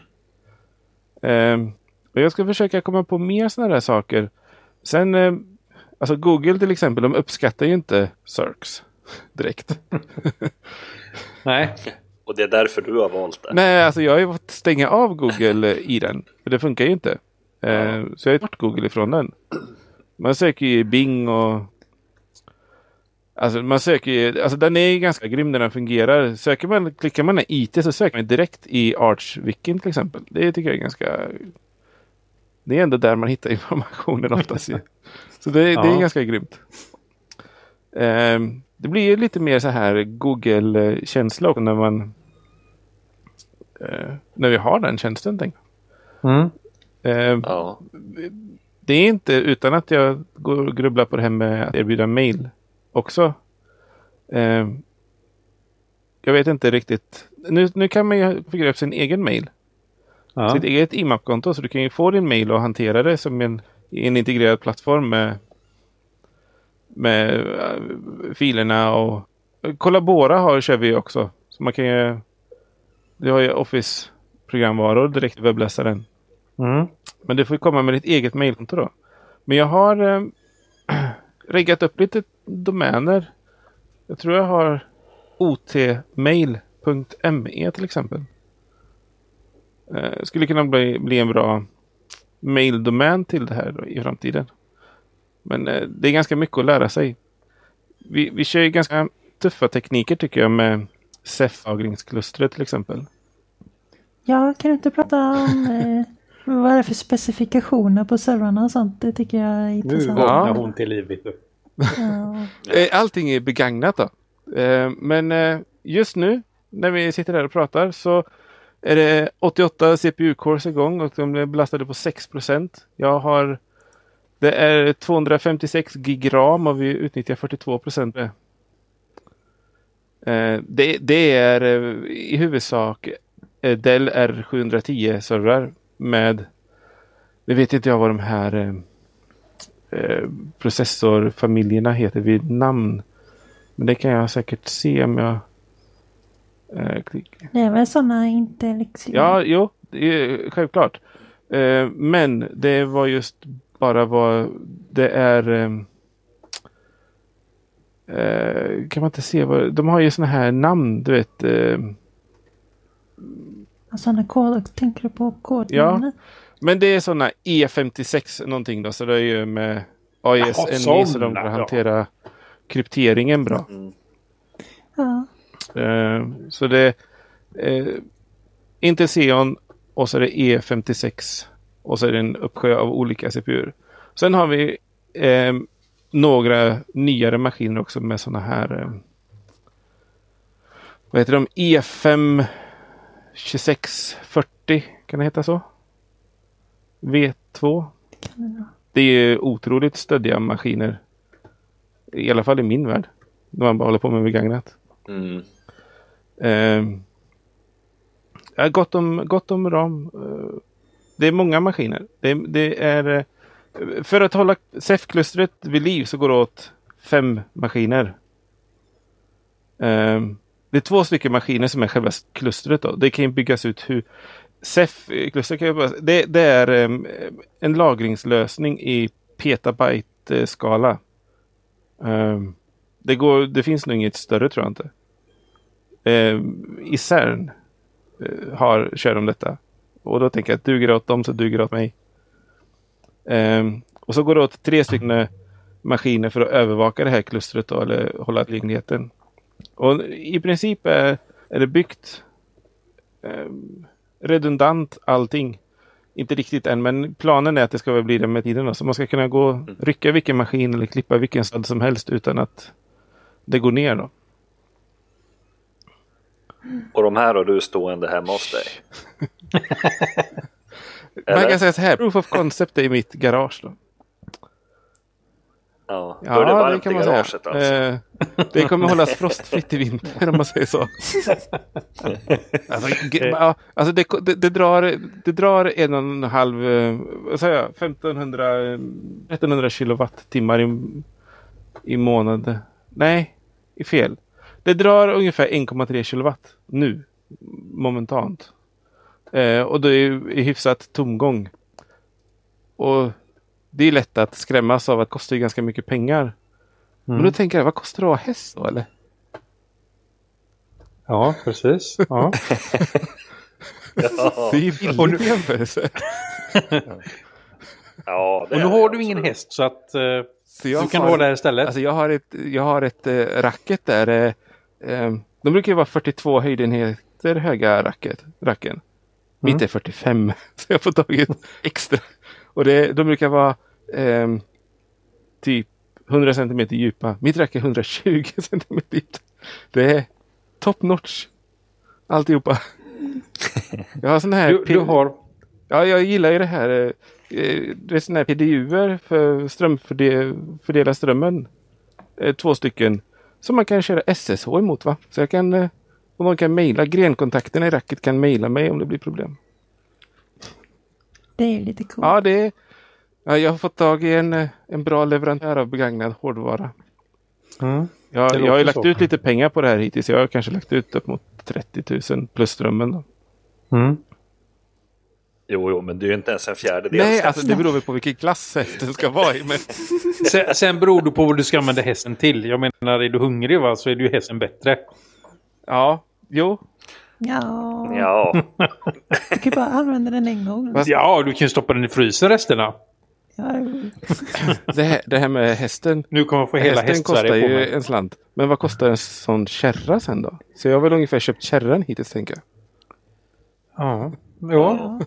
Ehm, och jag ska försöka komma på mer sådana där saker. Sen, eh, alltså Google till exempel, de uppskattar ju inte Circs direkt. Nej. Och det är därför du har valt det. Nej, alltså jag har ju fått stänga av Google eh, i den. För det funkar ju inte. Eh, Så jag har tagit Google ifrån den. Man söker ju i Bing och... Alltså man söker ju, alltså den är ju ganska grym när den fungerar. Söker man, klickar man i IT så söker man direkt i Arch-wikin till exempel. Det tycker jag är ganska... Det är ändå där man hittar informationen oftast ju. Så det, det är Ja. ganska grymt. Ehm, det blir ju lite mer så här Google-känsla också när man... eh, när vi har den tjänsten. Tänk. Mm. Ehm, Ja. det är inte utan att jag går och grubblar på det här med att erbjuda mail också. Ehm, jag vet inte riktigt. Nu, nu kan man ju figurera upp sin egen mail. Ja. Sitt eget IMAP-konto. Så du kan ju få din mail och hantera det som en, en integrerad plattform med, med eh, filerna och Collabora har, kör vi också. Så man kan ju, du har ju Office-programvaror direkt i webbläsaren. Mm. Men du får komma med ditt eget mejlkonto då. Men jag har eh, riggat upp lite domäner. Jag tror jag har otmail.me till exempel. Eh, skulle kunna bli, bli en bra maildomän till det här då, i framtiden. Men eh, det är ganska mycket att lära sig. Vi, vi kör ju ganska tuffa tekniker tycker jag med Ceph-lagringsklustret till exempel. Ja, kan du inte prata om eh, vad är det för specifikationer på servrarna och sånt? Det tycker jag är Nu intressant. vaknar Ja. hon till liv. vet du. Ja. Eh, allting är begagnat då. Eh, men eh, just nu när vi sitter här och pratar så är det 88 CPU-cores igång och de är belastade på 6% Jag har Det är 256 gig ram och vi utnyttjar 42 procent. Det, det är i huvudsak Dell R710 servrar med Nu vet inte jag vad de här eh, eh, processorfamiljerna heter vid namn. Men det kan jag säkert se om jag eh, klickar. Det är väl sådana inte liksom... Ja, jo, är, självklart. Eh, men det var just bara vad det är. ehm, eh, kan man inte se vad, de har ju såna här namn, du vet. Eh, Sådana koder, tänker du på kodnamnet? Men det är såna E56 någonting då, så det är ju med AES-NI så såna, de kan ja. hantera krypteringen bra. Mm. Ja. Eh, så det är eh, Intel Xeon och så är det E56 och så är det en uppsjö av olika CPUer. Sen har vi eh, några nyare maskiner också med sådana här vad heter de? E E5 2640 kan det heta så? V2 Kan det är otroligt stöddiga maskiner. I alla fall i min värld. När man bara håller på med begagnat. Mm. Eh, ja, gott, om, gott om ram. Eh, det är många maskiner. Det, det är, eh, för att hålla SEF-klustret vid liv så går det åt fem maskiner. Eh, det är två stycken maskiner som är själva klustret. Då. Det kan ju byggas ut hur... SEF-klustret kan bara, det, det är um, en lagringslösning i petabyte-skala. Um, det, går, det finns nog inget större tror jag inte Um, i CERN uh, har, kör de detta. Och då tänker jag att duger det åt dem så duger det åt mig. Och så går det åt tre stycken eh, maskiner för att övervaka det här klustret då, eller hålla tillgängligheten. Och i princip är, är det byggt um, redundant allting. Inte riktigt än, men planen är att det ska väl bli det med tiden. Då. Så man ska kunna gå rycka vilken maskin eller klippa vilken sladd som helst utan att det går ner. Då. Och de här har du stående hemma hos dig? Man kan säga så här, proof of concept är i mitt garage. Då. Ja, då är det varmt i garaget alltså. Eh, det kommer hållas frostfritt i vinter om man säger så. alltså, ja, alltså det, det, det, drar, det drar en och en halv, eh, vad säger jag, 1500, eh, 1300 kilowattimmar i, i månad. Nej, i fel. Det drar ungefär 1,3 kilowatt nu, momentant. Eh, och det är ju hyfsat tomgång. Och det är lätt att skrämmas av att det kostar ju ganska mycket pengar. Men då tänker jag, vad kostar det att ha häst då eller? Ja, precis. Ja. Ja, Det är ju billigt i jämförelse. ja, det Och nu har du ingen häst så att eh, Så jag du kan har- ha det här istället. Alltså jag har ett, jag har ett eh, racket där. Eh, de brukar ju vara 42 höjdenheter höga racket, racken. Mitt är 45. Så jag får tagit extra. Och det, de brukar vara ehm, typ 100 cm djupa. Mitt rack är 120 cm djupt. Det är top notch. Alltihopa. Jag har sån här... du, du har... Ja, jag gillar ju det här. eh, eh, Det är sådana här PDUer för strömfördela strömmen. Eh, Två stycken. Som man kan köra SSH emot va? Så jag kan, eh, om man kan mejla, grenkontakterna i racket kan mejla mig om det blir problem. Det är lite coolt. Ja, det är, ja, jag har fått tag i en, eh, en bra leverantör av begagnad hårdvara. Mm. Jag, jag har ju lagt så. ut lite pengar på det här hittills. Jag har kanske lagt ut upp mot 30 000 plus strömmen. Då. Mm. Jo, jo, men det är ju inte ens en fjärdedel. Nej, alltså det beror väl på vilken klass hästen ska vara i. Men Sen, sen beror det på vad du ska använda hästen till. Jag menar, är du hungrig va, så är ju hästen bättre. ja, jo. Ja, Ja, du kan ju bara använda den en gång. Ja, du kan ju stoppa den i frysen resterna. Det- här, det här med hästen. Nu kommer jag få hela Hästen kostar ju mig. en slant. Men vad kostar en sån kärra sen då? Så jag har väl ungefär köpt kärran hittills tänker jag. Ja. ja.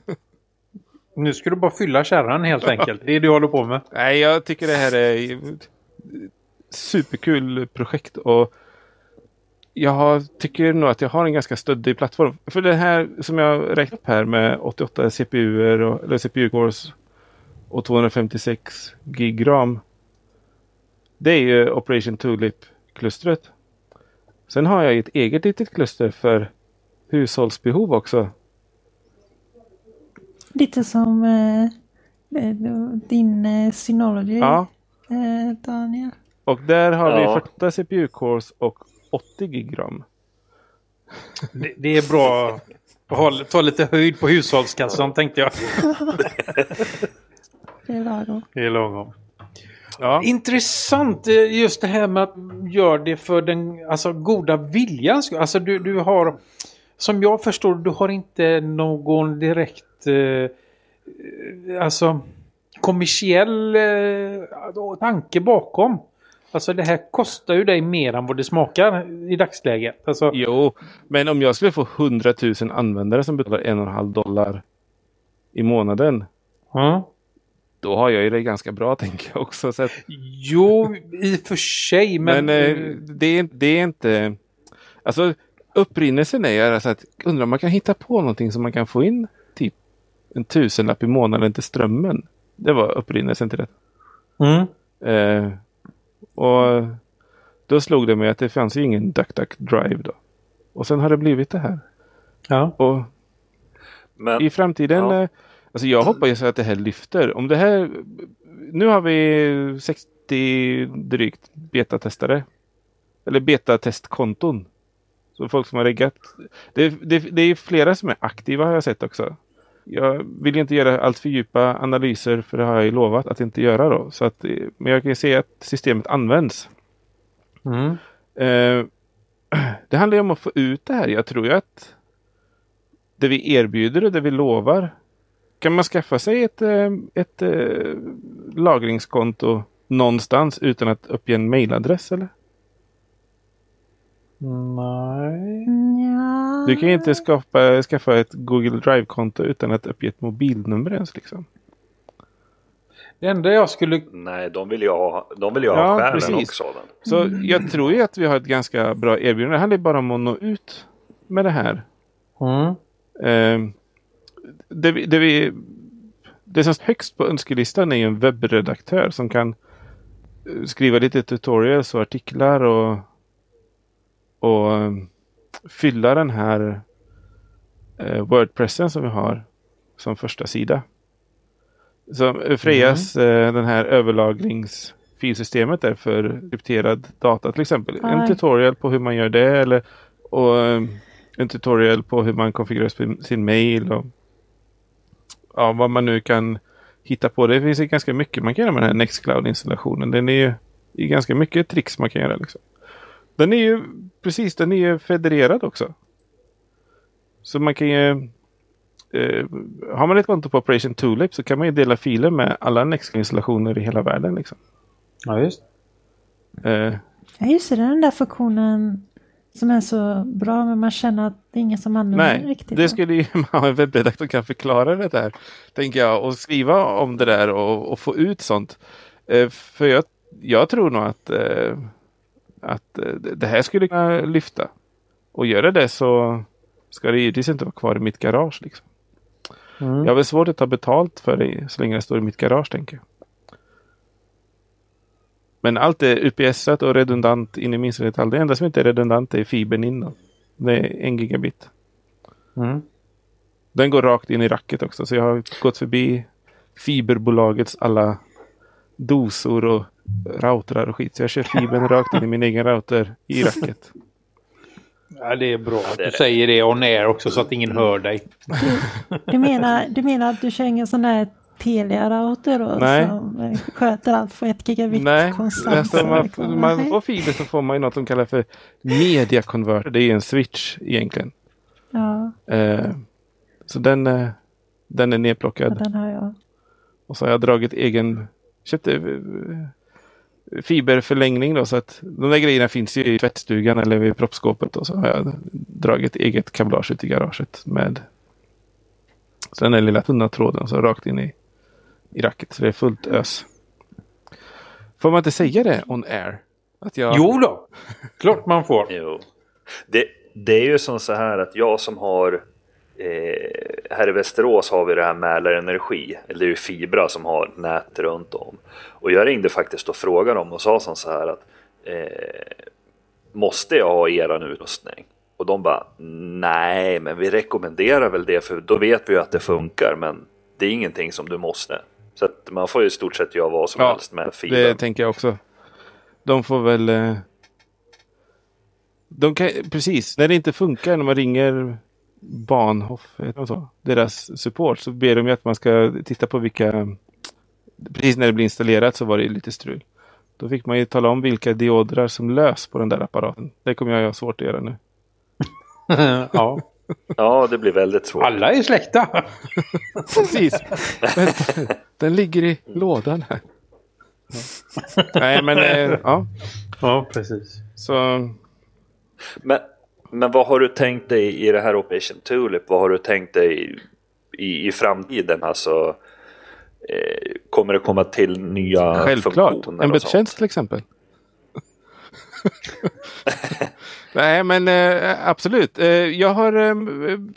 Nu ska du bara fylla kärran helt enkelt. Det är det du håller på med. Nej, jag tycker det här är superkul projekt och jag har, tycker nog att jag har en ganska stöddig plattform. För det här som jag räknat upp här med 88 CPUer och, eller CPU-cores och 256 gig ram. Det är ju Operation Tulip-klustret. Sen har jag ett eget litet kluster för hushållsbehov också. Lite som eh, din eh, Synology, Ja, eh, Daniel. och där har Ja. vi 48 CPU-cores och 80 gig ram. Det, det är bra. Håll, ta lite höjd på hushållskassan tänkte jag. Det är lagom. Det är lagom. Ja. Intressant eh, just det här med att göra det för den alltså, goda viljan. Alltså du, du har, som jag förstår du har inte någon direkt eh, alltså kommersiell eh, tanke bakom. Alltså det här kostar ju dig mer än vad det smakar i dagsläget. Alltså, Jo, men om jag skulle få 100 000 användare som betalar en och en halv dollar i månaden. ja. Då har jag ju det ganska bra tänker jag också. Så att, Jo, i och för sig. Men, men eh, det, är, det är inte... Alltså upprinnelsen är alltså att undrar om man kan hitta på någonting som man kan få in typ en tusenlapp i månaden till strömmen. Det var upprinnelsen till det. mm. Eh, och då slog det mig att det fanns ju ingen DuckDuck Drive då. Och sen har det blivit det här. ja. Och Men i framtiden, Ja. Alltså jag hoppas att det här lyfter. Om det här, nu har vi 60 drygt betatestare. Eller betatestkonton. Så folk som har reggat. Det, det, det är flera som är aktiva har jag sett också. Jag vill inte göra allt för djupa analyser för det har jag ju lovat att inte göra då. Så att, eh, men jag kan ju se att systemet används. Mm. Eh, det handlar ju om att få ut det här. Jag tror ju att det vi erbjuder och det vi lovar. Kan man skaffa sig ett, eh, ett eh, lagringskonto någonstans utan att uppge en mailadress eller? Nej. Ja. Du kan ju inte skapa, skaffa ett Google Drive-konto utan att uppge ett mobilnummer ens liksom. Det enda jag skulle... nej, de vill ju ha, de vill ju ha Ja, stjärnen precis. också. Den. Så jag tror ju att vi har ett ganska bra erbjudande. Det handlar bara om att nå ut med det här. Mm. Eh, det, vi, det, vi, det som står högst på önskelistan är ju en webbredaktör som kan eh, skriva lite tutorials och artiklar och, och eh, fylla den här eh, Wordpressen som vi har som första sida. Så eh, Frejas eh, den här överlagringsfilsystemet är för krypterad data till exempel. En Aj. tutorial på hur man gör det eller och, en tutorial på hur man konfigurerar sin, sin mail och ja, vad man nu kan hitta på. Det finns ju ganska mycket man kan göra med den här Nextcloud-installationen. Den är ju det är ganska mycket tricks man kan göra. Liksom. Den är ju precis, den är ju federerad också. Så man kan ju eh, har man ett konto på Operation Tulip så kan man ju dela filer med alla Nextcloud-installationer i hela världen. Liksom. Ja, just. Eh, Ja, just det. Den där funktionen som är så bra men man känner att det är ingen som använder den Nej, riktigt. det skulle ju en webbredaktör kan förklara det där. Tänker jag och skriva om det där och, och få ut sånt. Eh, för jag, jag tror nog att, eh, att eh, det här skulle kunna lyfta. Och göra det så ska det givetvis inte vara kvar i mitt garage. Liksom. Mm. Jag har väl svårt att ta betalt för det så länge det står i mitt garage tänker jag. Men allt är UPS-at och redundant in i minsta detalj. Det enda som inte är redundant är fibern in. då. Det är en gigabit. Mm. Den går rakt in i racket också. Så jag har gått förbi fiberbolagets alla dosor och routrar och skit. Så jag kör fibern rakt in i min egen router i racket. Ja, det är bra att du säger det on air också så att ingen hör dig. Du menar, du menar att du kör ingen sån där Telia-router? Nej. Som eh, sköter allt på ett gigabit Nej, konstant? alltså man, man får fiber så får man ju något som kallas för media converter. Det är en switch egentligen. Ja, Eh, så den, eh, den är ja, nedplockad. den har jag. Och så har jag dragit egen, köpte eh, fiberförlängning då så att de där grejerna finns ju i tvättstugan eller vid proppskåpet och så har jag dragit eget kablage ut i garaget med så den där lilla tunna tråden så rakt in i, i racket så det är fullt ös. Får man inte säga det on air? Att jag... Jo då, klart man får. Jo. Det, det är ju som så här att jag som har eh, här i Västerås har vi det här Mälarenergi, eller det är ju Fibra som har nät runt om. Och jag ringde faktiskt och frågade dem och sa som så här att eh, måste jag ha eran utrustning? Och de bara nej, men vi rekommenderar väl det för då vet vi ju att det funkar, men det är ingenting som du måste. Så att man får ju i stort sett göra vad som Ja, helst med Det fibern. tänker jag också. De får väl... eh, De kan, precis, när det inte funkar när man ringer Bahnhof, det så, deras support, så ber de ju att man ska titta på vilka precis när det blev installerat så var det lite strul. Då fick man ju tala om vilka diodrar som lös på den där apparaten. Det kommer jag ha svårt att göra nu. ja. Ja, det blir väldigt svårt. Alla är släkta. Precis. Den, den ligger i lådan här. Ja. Nej, men eh, ja. Ja, precis. Så Men, men vad har du tänkt dig i det här Operation Tulip? Vad har du tänkt dig i, i framtiden? Alltså, eh, kommer det komma till nya självklart. funktioner? En och sånt? betjänst till exempel. Nej, men eh, absolut. Eh, jag har eh,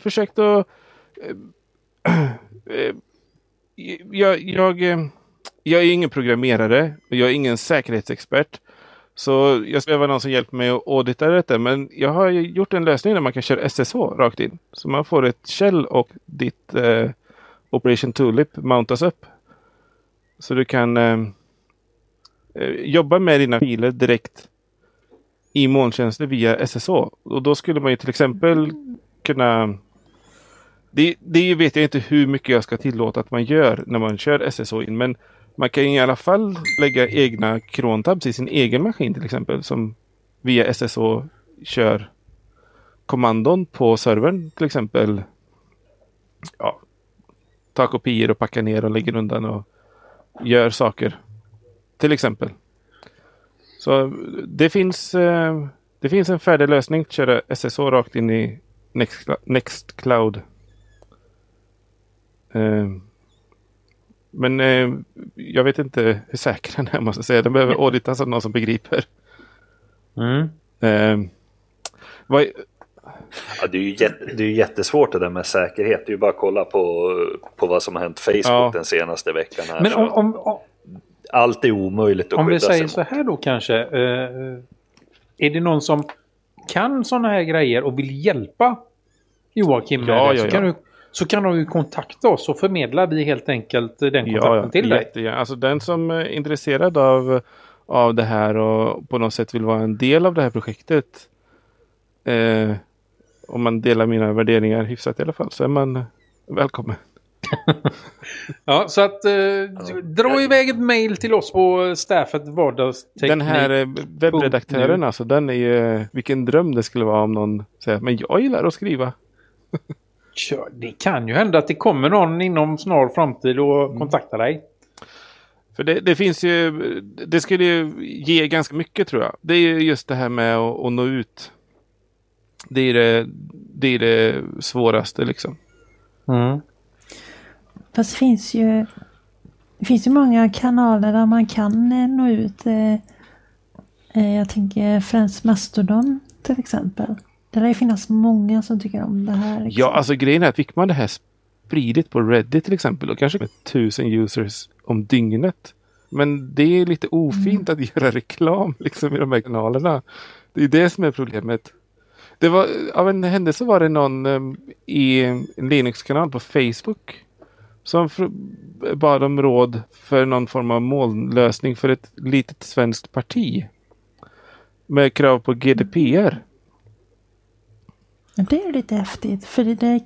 försökt att... Eh, eh, jag, jag, eh, jag är ingen programmerare. Jag är ingen säkerhetsexpert. Så jag skulle behöva någon som hjälper mig att audita detta. Men jag har ju gjort en lösning där man kan köra SSH rakt in. Så man får ett shell och ditt Operation Tulip mountas upp. Så du kan jobba med dina filer direkt i molntjänster via SSH. Och då skulle man ju till exempel kunna... Det, det vet jag inte hur mycket jag ska tillåta att man gör när man kör SSH in. Men man kan i alla fall lägga egna krontabs i sin egen maskin till exempel. Som via SSH kör kommandon på servern till exempel. Ja, ta kopior och packa ner och lägger undan och gör saker. Till exempel. Så det finns, eh, det finns en färdig lösning att köra SSH rakt in i Next- Nextcloud. Eh, men eh, jag vet inte hur säker den är måste jag säga. Den behöver auditas av någon som begriper. Mm. Vad, Ja, det, är ju jätte, det är ju jättesvårt det där med säkerhet. Det är ju bara att kolla på, på vad som har hänt Facebook Ja. den senaste veckan. Här. Men om, om, Allt är omöjligt att om vi skydda sig säger så här då kanske. Eh, är det någon som kan sådana här grejer och vill hjälpa Joakim med Ja, det så, ja, kan ja. du, så kan de ju kontakta oss och förmedlar vi helt enkelt den kontakten ja, ja, till dig. jättegärna. Alltså den som är intresserad av, av det här och på något sätt vill vara en del av det här projektet. Eh, om man delar mina värderingar hyfsat i alla fall så är man välkommen. Ja, så att eh, dra iväg ett mail till oss på staffet vardagsteknik. Den här eh, webbredaktören alltså, den är ju, vilken dröm det skulle vara om någon säger men jag gillar att skriva. Det kan ju hända att det kommer någon inom snar framtid och Mm. kontaktar dig. För det, det finns ju, det skulle ju ge ganska mycket tror jag. Det är ju just det här med att, att nå ut. Det är det, det är det svåraste liksom. Mm. Fast det finns ju det finns ju många kanaler där man kan eh, nå ut. Eh, eh, jag tänker främst Mastodon till exempel. Det lär ju finnas många som tycker om det här. liksom. Ja, alltså grejen är att fick man det här spridigt på Reddit till exempel, då kanske med tusen users om dygnet. Men det är lite ofint att göra reklam liksom i de här kanalerna. Det är det som är problemet. Det var, av en händelse var det någon em, i en Linux-kanal på Facebook som bad om råd för någon form av molnlösning för ett litet svenskt parti. Med krav på GDPR. Det är lite häftigt för det, det,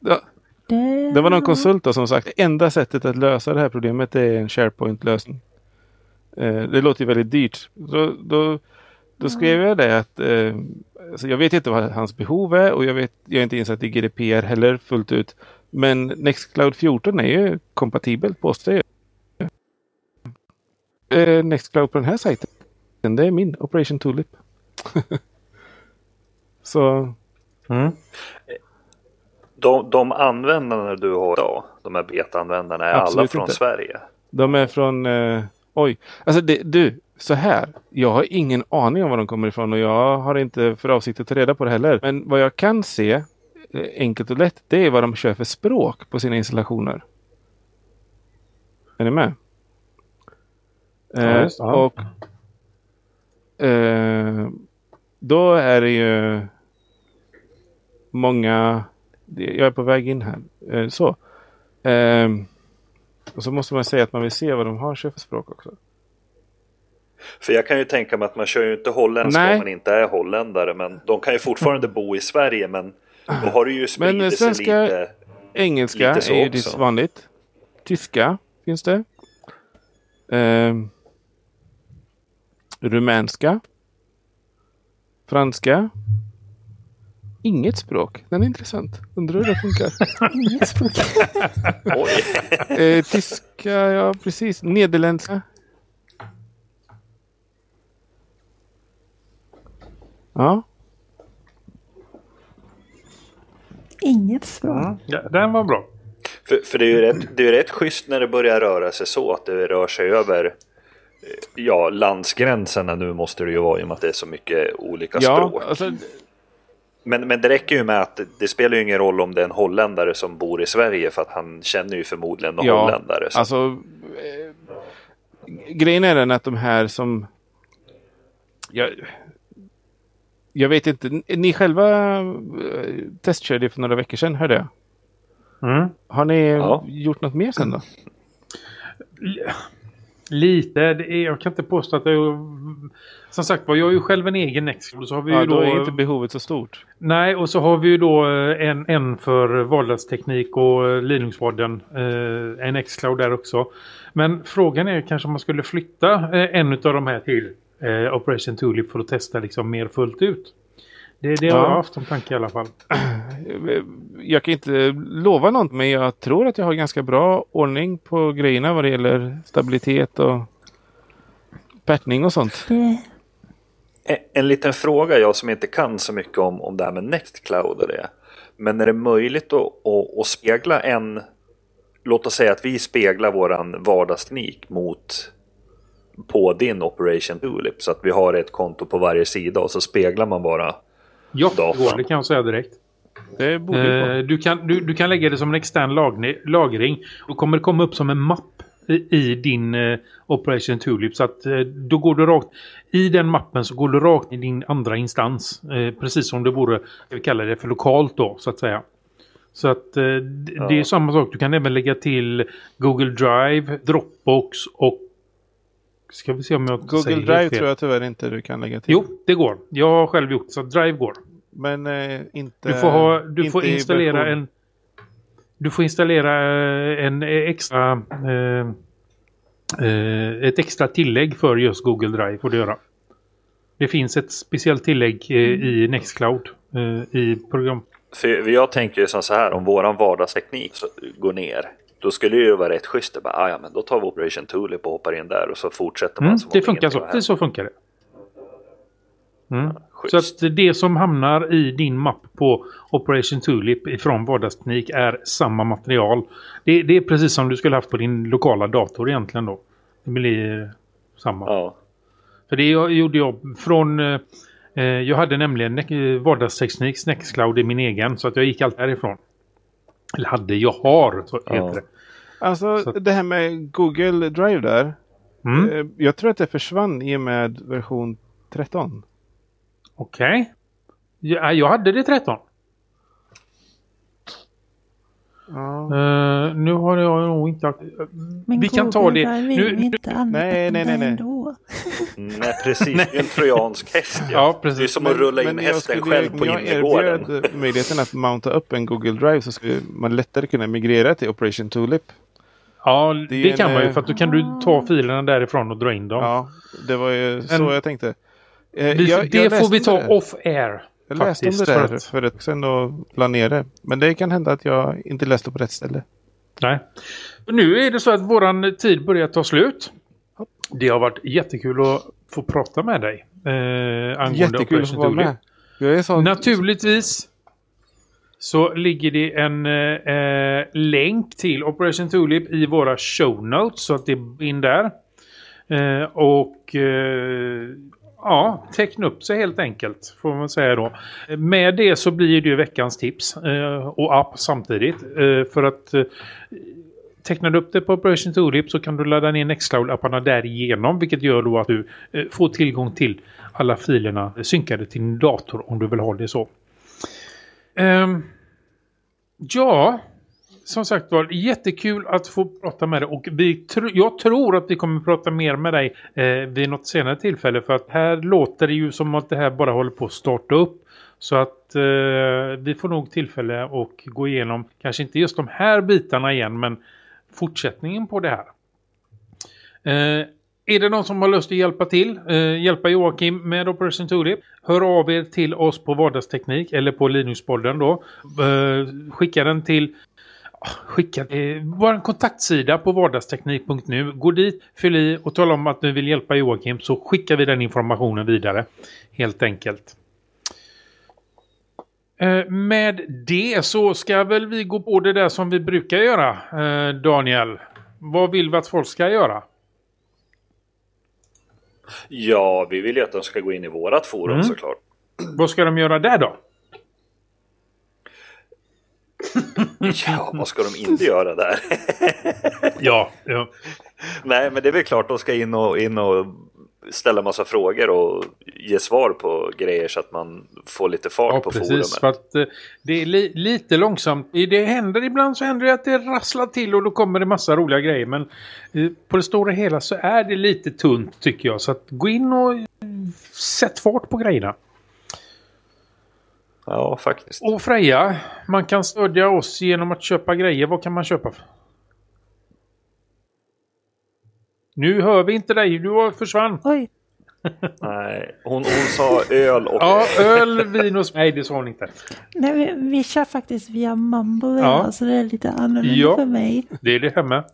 Ja, det, Det var någon konsult då som sagt enda sättet att lösa det här problemet är en SharePoint-lösning. Eh, det låter ju väldigt dyrt. Så, då, då skrev jag det att eh, alltså jag vet inte vad hans behov är och jag, vet, jag är inte insatt i GDPR heller fullt ut. Men Nextcloud 14 är ju kompatibelt påstår jag. Eh, Nextcloud på den här sajten. Det är min Operation Tulip. Så Mm. De, de användarna du har idag, de här beta-användarna, är alla Absolut från inte. Sverige? De är från... Eh, oj. Alltså det, du, så här. Jag har ingen aning om var de kommer ifrån och jag har inte för avsikt att ta reda på det heller. Men vad jag kan se, enkelt och lätt, det är vad de kör för språk på sina installationer. Är ni med? Ja, Eh, just ja. och eh, då är det ju många... Jag är på väg in här. Eh, så. Ehm, och så måste man säga att man vill se vad de har kör för språk också. För jag kan ju tänka mig att man kör ju inte holländska Nej. om man inte är holländare. Men de kan ju fortfarande bo i Sverige. Men då har det ju Men, eh, spridit sig svenska- lite. Engelska Lite så är ju vanligt. Tyska finns det. Eh, rumänska. Franska. Inget språk. Den är intressant. Undrar hur det funkar. Inget språk. Oj. eh, tyska, ja precis. Nederländska. Ja. Inget språk. Ja, den var bra. För, för det är ju rätt, det är ju rätt schysst när det börjar röra sig så att det rör sig över eh, ja, landsgränserna nu måste det ju vara i och med att det är så mycket olika Ja, språk. alltså, Men, men det räcker ju med att det, det spelar ju ingen roll om det är en holländare som bor i Sverige för att han känner ju förmodligen någon Ja, holländare. Så. Alltså, eh, grejen är den att de här som... Jag, jag vet inte, ni själva eh, testkörde för några veckor sedan, hörde jag. Mm. Har ni Ja. gjort något mer sen då? Lite. Det är, jag kan inte påstå att jag... Som sagt var, jag är ju själv en egen Nextcloud. Så har vi Ja, ju då då, är inte behovet så stort. Nej, och så har vi ju då eh, en, en för vardagsteknik och eh, Linux-podden. Eh, en Xcloud där också. Men frågan är kanske om man skulle flytta eh, en av de här till eh, Operation Tulip för att testa liksom mer fullt ut. Det, det har Ja. jag haft som tanke i alla fall. Jag kan inte lova något, men jag tror att jag har ganska bra ordning på grejerna vad det gäller stabilitet och pärtning och sånt. Det, En, en liten fråga jag som inte kan så mycket om, om det här med Nextcloud och det. Men är det möjligt att, att, att spegla en... Låt oss säga att vi speglar våran vardagsteknik mot på din Operation Tulip så att vi har ett konto på varje sida och så speglar man bara. Ja, går. Det kan jag säga direkt. Eh, du, kan, du, du kan lägga det som en extern lag, lagring. Då kommer det komma upp som en mapp i, i din eh, Operation Tulip. Så att eh, då går du rakt... I den mappen så går du rakt i din andra instans. Eh, precis som det vore, vi kallar det för lokalt då, så att säga. Så att eh, det är Ja. samma sak. Du kan även lägga till Google Drive, Dropbox och... Ska vi se om jag Google Drive fel. tror jag tyvärr inte du kan lägga till. Jo, det går. Jag har själv gjort så Drive går. Men eh, inte... Du får, ha, du inte får installera en... Du får installera eh, en extra... Eh, eh, ett extra tillägg för just Google Drive får du göra. Det finns ett speciellt tillägg eh, i Nextcloud eh, i program. För jag tänker ju så här om våran vardagsteknik går ner. Då skulle det ju vara rätt schysst att bara, ah, ja men då tar vi Operation Tulip och hoppar in där och så fortsätter man Mm, det funkar så. Det så funkar det. Mm. Schysst. Så att det som hamnar i din mapp på Operation Tulip ifrån vardagsteknik är samma material. Det, det är precis som du skulle haft på din lokala dator egentligen då. Det blir samma. Ja. För det gjorde jag från... eh, eh, jag hade nämligen vardagsteknik, Nextcloud i min egen. Så att jag gick allt härifrån. Eller hade, jag har, så heter Ja. det. Alltså Så- det här med Google Drive där. Mm. Eh, jag tror att det försvann i och med version 13. Okej. Ja, jag hade det 13. Ja. Eh, nu har jag nog inte... men vi kan ta det. Nu, vi nu, inte Nej, nej, nej, nej. ändå. Nej precis, det är en trojansk häst ja. Ja, precis. Det är som att rulla in Men jag hästen skulle- själv på när jag innergården. erbjöd möjligheten att mounta upp en Google Drive så skulle man lättare kunna migrera till Operation Tulip. ja, det det, kan en, man ju. eh, För att då kan du ta filerna därifrån och dra in dem. Ja, det var ju så jag tänkte. Eh, Vi, jag- det jag får vi ta om off-air. Jag läste om det där för att- för ett sen och la ner det. Men det kan hända att jag inte läste på rätt ställe. Nej. Nu är det så att våran tid börjar ta slut. Det har varit jättekul att få prata med dig. Eh, angående Jättekul att få vara Tulip. med. Jag är så... Naturligtvis så ligger det en eh, länk till Operation Tulip i våra show notes så att det är in där. Eh, och eh, ja, teckna upp sig helt enkelt får man säga då. Med det så blir det ju veckans tips eh, och app samtidigt. Eh, för att eh, tecknar du upp det på Operation Tulip så kan du ladda ner Nextcloud-apparna därigenom vilket gör då att du eh, får tillgång till alla filerna synkade till din dator om du vill ha det så. Ehm, ja, som sagt var, jättekul att få prata med dig och vi tr- jag tror att vi kommer prata mer med dig eh, vid något senare tillfälle för att här låter det ju som att det här bara håller på att starta upp. Så att eh, vi får nog tillfälle att gå igenom, kanske inte just de här bitarna igen, men fortsättningen på det här. Eh, är det någon som har lust att hjälpa till, eh, hjälpa Joakim med Operation Tulip, hör av er till oss på Vardagsteknik eller på Linuspodden då. Eh, skicka den till Skicka eh, vår kontaktsida på vardagsteknik.nu. Gå dit, fyll i och tala om att ni vill hjälpa Joakim så skickar vi den informationen vidare. Helt enkelt. Eh, med det så ska väl vi gå på det där som vi brukar göra, eh, Daniel. Vad vill vi att folk ska göra? Ja, vi vill ju att de ska gå in i vårat forum Mm. såklart. Vad ska de göra där då? Ja, vad ska de inte göra där? Ja, ja. Nej, men det är väl klart de ska in och, in och ställa massa frågor och ge svar på grejer så att man får lite fart ja på precis. forumet. För att eh, det är li lite långsamt. Det händer ibland så händer det att det rasslar till och då kommer det massa roliga grejer. Men eh, på det stora hela så är det lite tunt tycker jag. Så att gå in och sätt fart på grejerna. Ja, faktiskt. Och Freja, man kan stödja oss genom att köpa grejer. Vad kan man köpa? Nu hör vi inte dig, du försvann. Oj, Nej, hon, hon sa öl och... Ja, öl, vin och... Nej, det sa hon inte. nej, vi, vi kör faktiskt via Mumble Ja. så det är lite annorlunda Ja. för mig. Det är det med.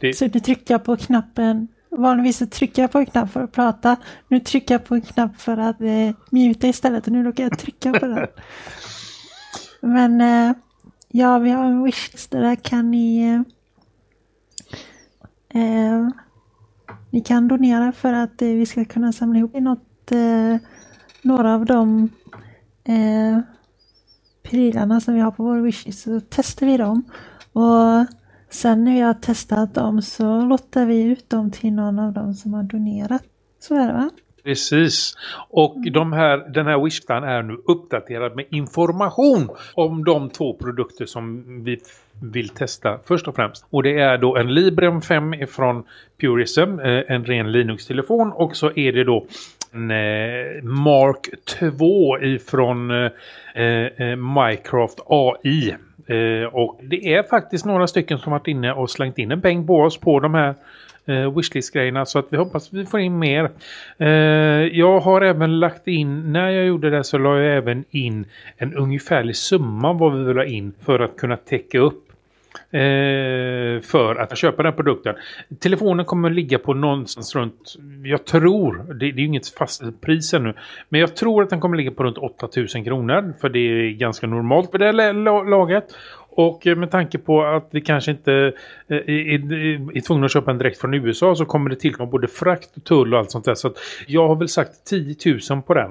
Det, Så nu trycker jag på knappen. Vanligtvis så trycker jag på en knapp för att prata. Nu trycker jag på en knapp för att eh, muta istället och nu råkar jag trycka på den. Men eh, ja, vi har en wishlist där kan ni eh, eh, ni kan donera för att eh, vi ska kunna samla ihop något, eh, några av de eh, prylarna som vi har på vår wishlist så testar vi dem. Och sen när vi har testat dem så lottar vi ut dem till någon av dem som har donerat. Så är det va? Precis. Och de här, den här wishlistan är nu uppdaterad med information om de två produkter som vi vill testa först och främst. Och det är då en Librem 5 från Purism, eh, en ren Linux-telefon. Och så är det då en eh, Mark 2 ifrån eh, Minecraft AI. Eh, och det är faktiskt några stycken som varit inne och slängt in en peng på oss på de här eh, wishlist-grejerna så att vi hoppas att vi får in mer. Eh, jag har även lagt in, när jag gjorde det så la jag även in en ungefärlig summa vad vi vill ha in för att kunna täcka upp Eh, för att köpa den produkten. Telefonen kommer att ligga på någonstans runt, jag tror, det, det är ju inget fast pris ännu, men jag tror att den kommer att ligga på runt 8000 kronor för det är ganska normalt för det här laget. Och eh, med tanke på att vi kanske inte eh, är, är, är tvungna att köpa en direkt från USA så kommer det tillkomma både frakt och tull och allt sånt där. Så att jag har väl sagt 10 000 på den.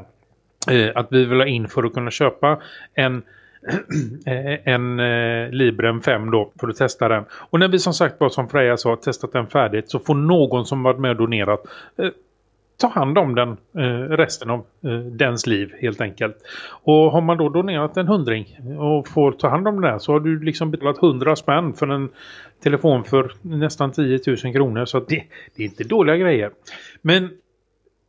Eh, att vi vill ha in för att kunna köpa en eh, Eh, en eh, Librem 5 då för att testa den. Och när vi som sagt bara som Freja sa testat den färdigt så får någon som varit med och donerat eh, ta hand om den eh, resten av eh, dens liv helt enkelt. Och har man då donerat en hundring eh, och får ta hand om den här så har du liksom betalat 100 spänn för en telefon för nästan 10 000 kronor. Så att det, det är inte dåliga grejer. Men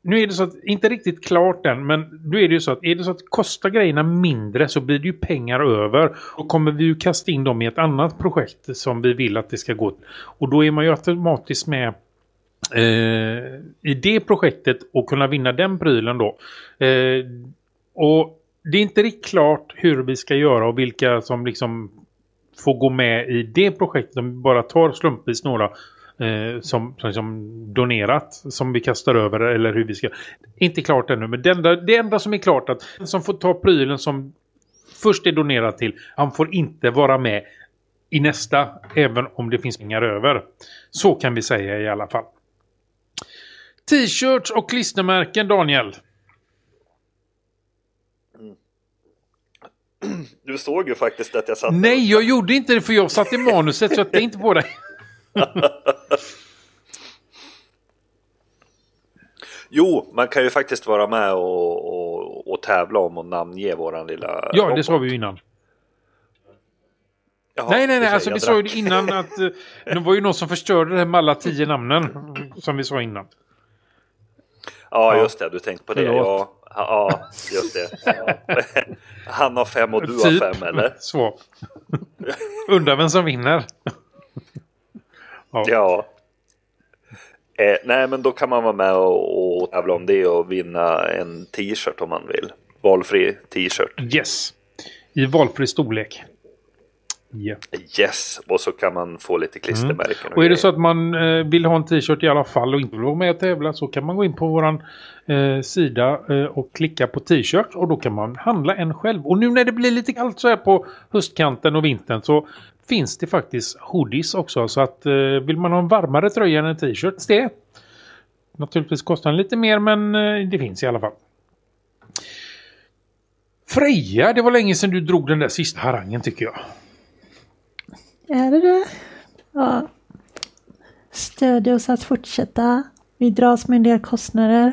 nu är det så att, inte riktigt klart än, men nu är det ju så att är det så att kostar grejerna mindre så blir det ju pengar över. Då kommer vi ju kasta in dem i ett annat projekt som vi vill att det ska gå. Och då är man ju automatiskt med eh, i det projektet och kunna vinna den prylen då. Eh, och det är inte riktigt klart hur vi ska göra och vilka som liksom får gå med i det projektet. Om vi bara tar slumpvis några eh, som, som, som donerat som vi kastar över eller hur vi ska. Inte klart ännu men det enda, det enda som är klart att den som får ta prylen som först är donerat till han får inte vara med i nästa även om det finns pengar över. Så kan vi säga i alla fall. T-shirts och klistermärken Daniel. Du såg ju faktiskt att jag satt Nej, jag gjorde inte det för jag satt i manuset så jag tänkte på dig. Jo, man kan ju faktiskt vara med och, och, och tävla om och namnge våran lilla Ja, det robot. sa vi ju innan. Jaha, nej, nej, nej. Alltså, vi drack. sa ju det innan att eh, det var ju någon som förstörde det här med alla tio namnen. Som vi sa innan. Ja, just det. Du tänkte på det. Ja, ja, just det. Ja. Han har fem och du har fem, eller? Så. Undrar vem som vinner. Ja. Ja. Eh, nej, men då kan man vara med och, och tävla om det och vinna en t-shirt om man vill. Valfri t-shirt. Yes. I valfri storlek. Ja. Yes, och så kan man få lite klistermärken. Mm. Och är det så att man eh, vill ha en t-shirt i alla fall och inte vill vara med och tävla så kan man gå in på våran eh, sida eh, och klicka på t-shirt och då kan man handla en själv. Och nu när det blir lite kallt så här på höstkanten och vintern så finns det faktiskt hoodies också. Så att eh, vill man ha en varmare tröja än en t-shirt, det. Naturligtvis kostar den lite mer men eh, det finns i alla fall. Freja, det var länge sedan du drog den där sista harangen tycker jag. Är det det? Ja. Stödj oss att fortsätta. Vi dras med en del kostnader.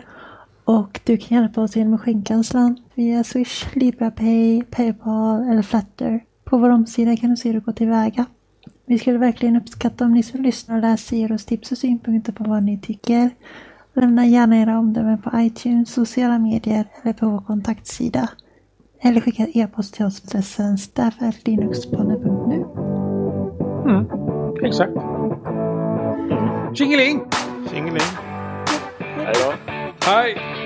Och du kan hjälpa oss genom att skänka en slant via Swish, LibraPay, Paypal eller Flatter. På vår omsida kan du se hur det går tillväga. Vi skulle verkligen uppskatta om ni som lyssnar och läser ger oss tips och synpunkter på vad ni tycker. Lämna gärna era omdömen på iTunes, sociala medier eller på vår kontaktsida. Eller skicka e-post till oss på adressen staff.linuxpodden.nu. Mm, exakt. Tjingeling! Tjingeling. Hej då. Hej!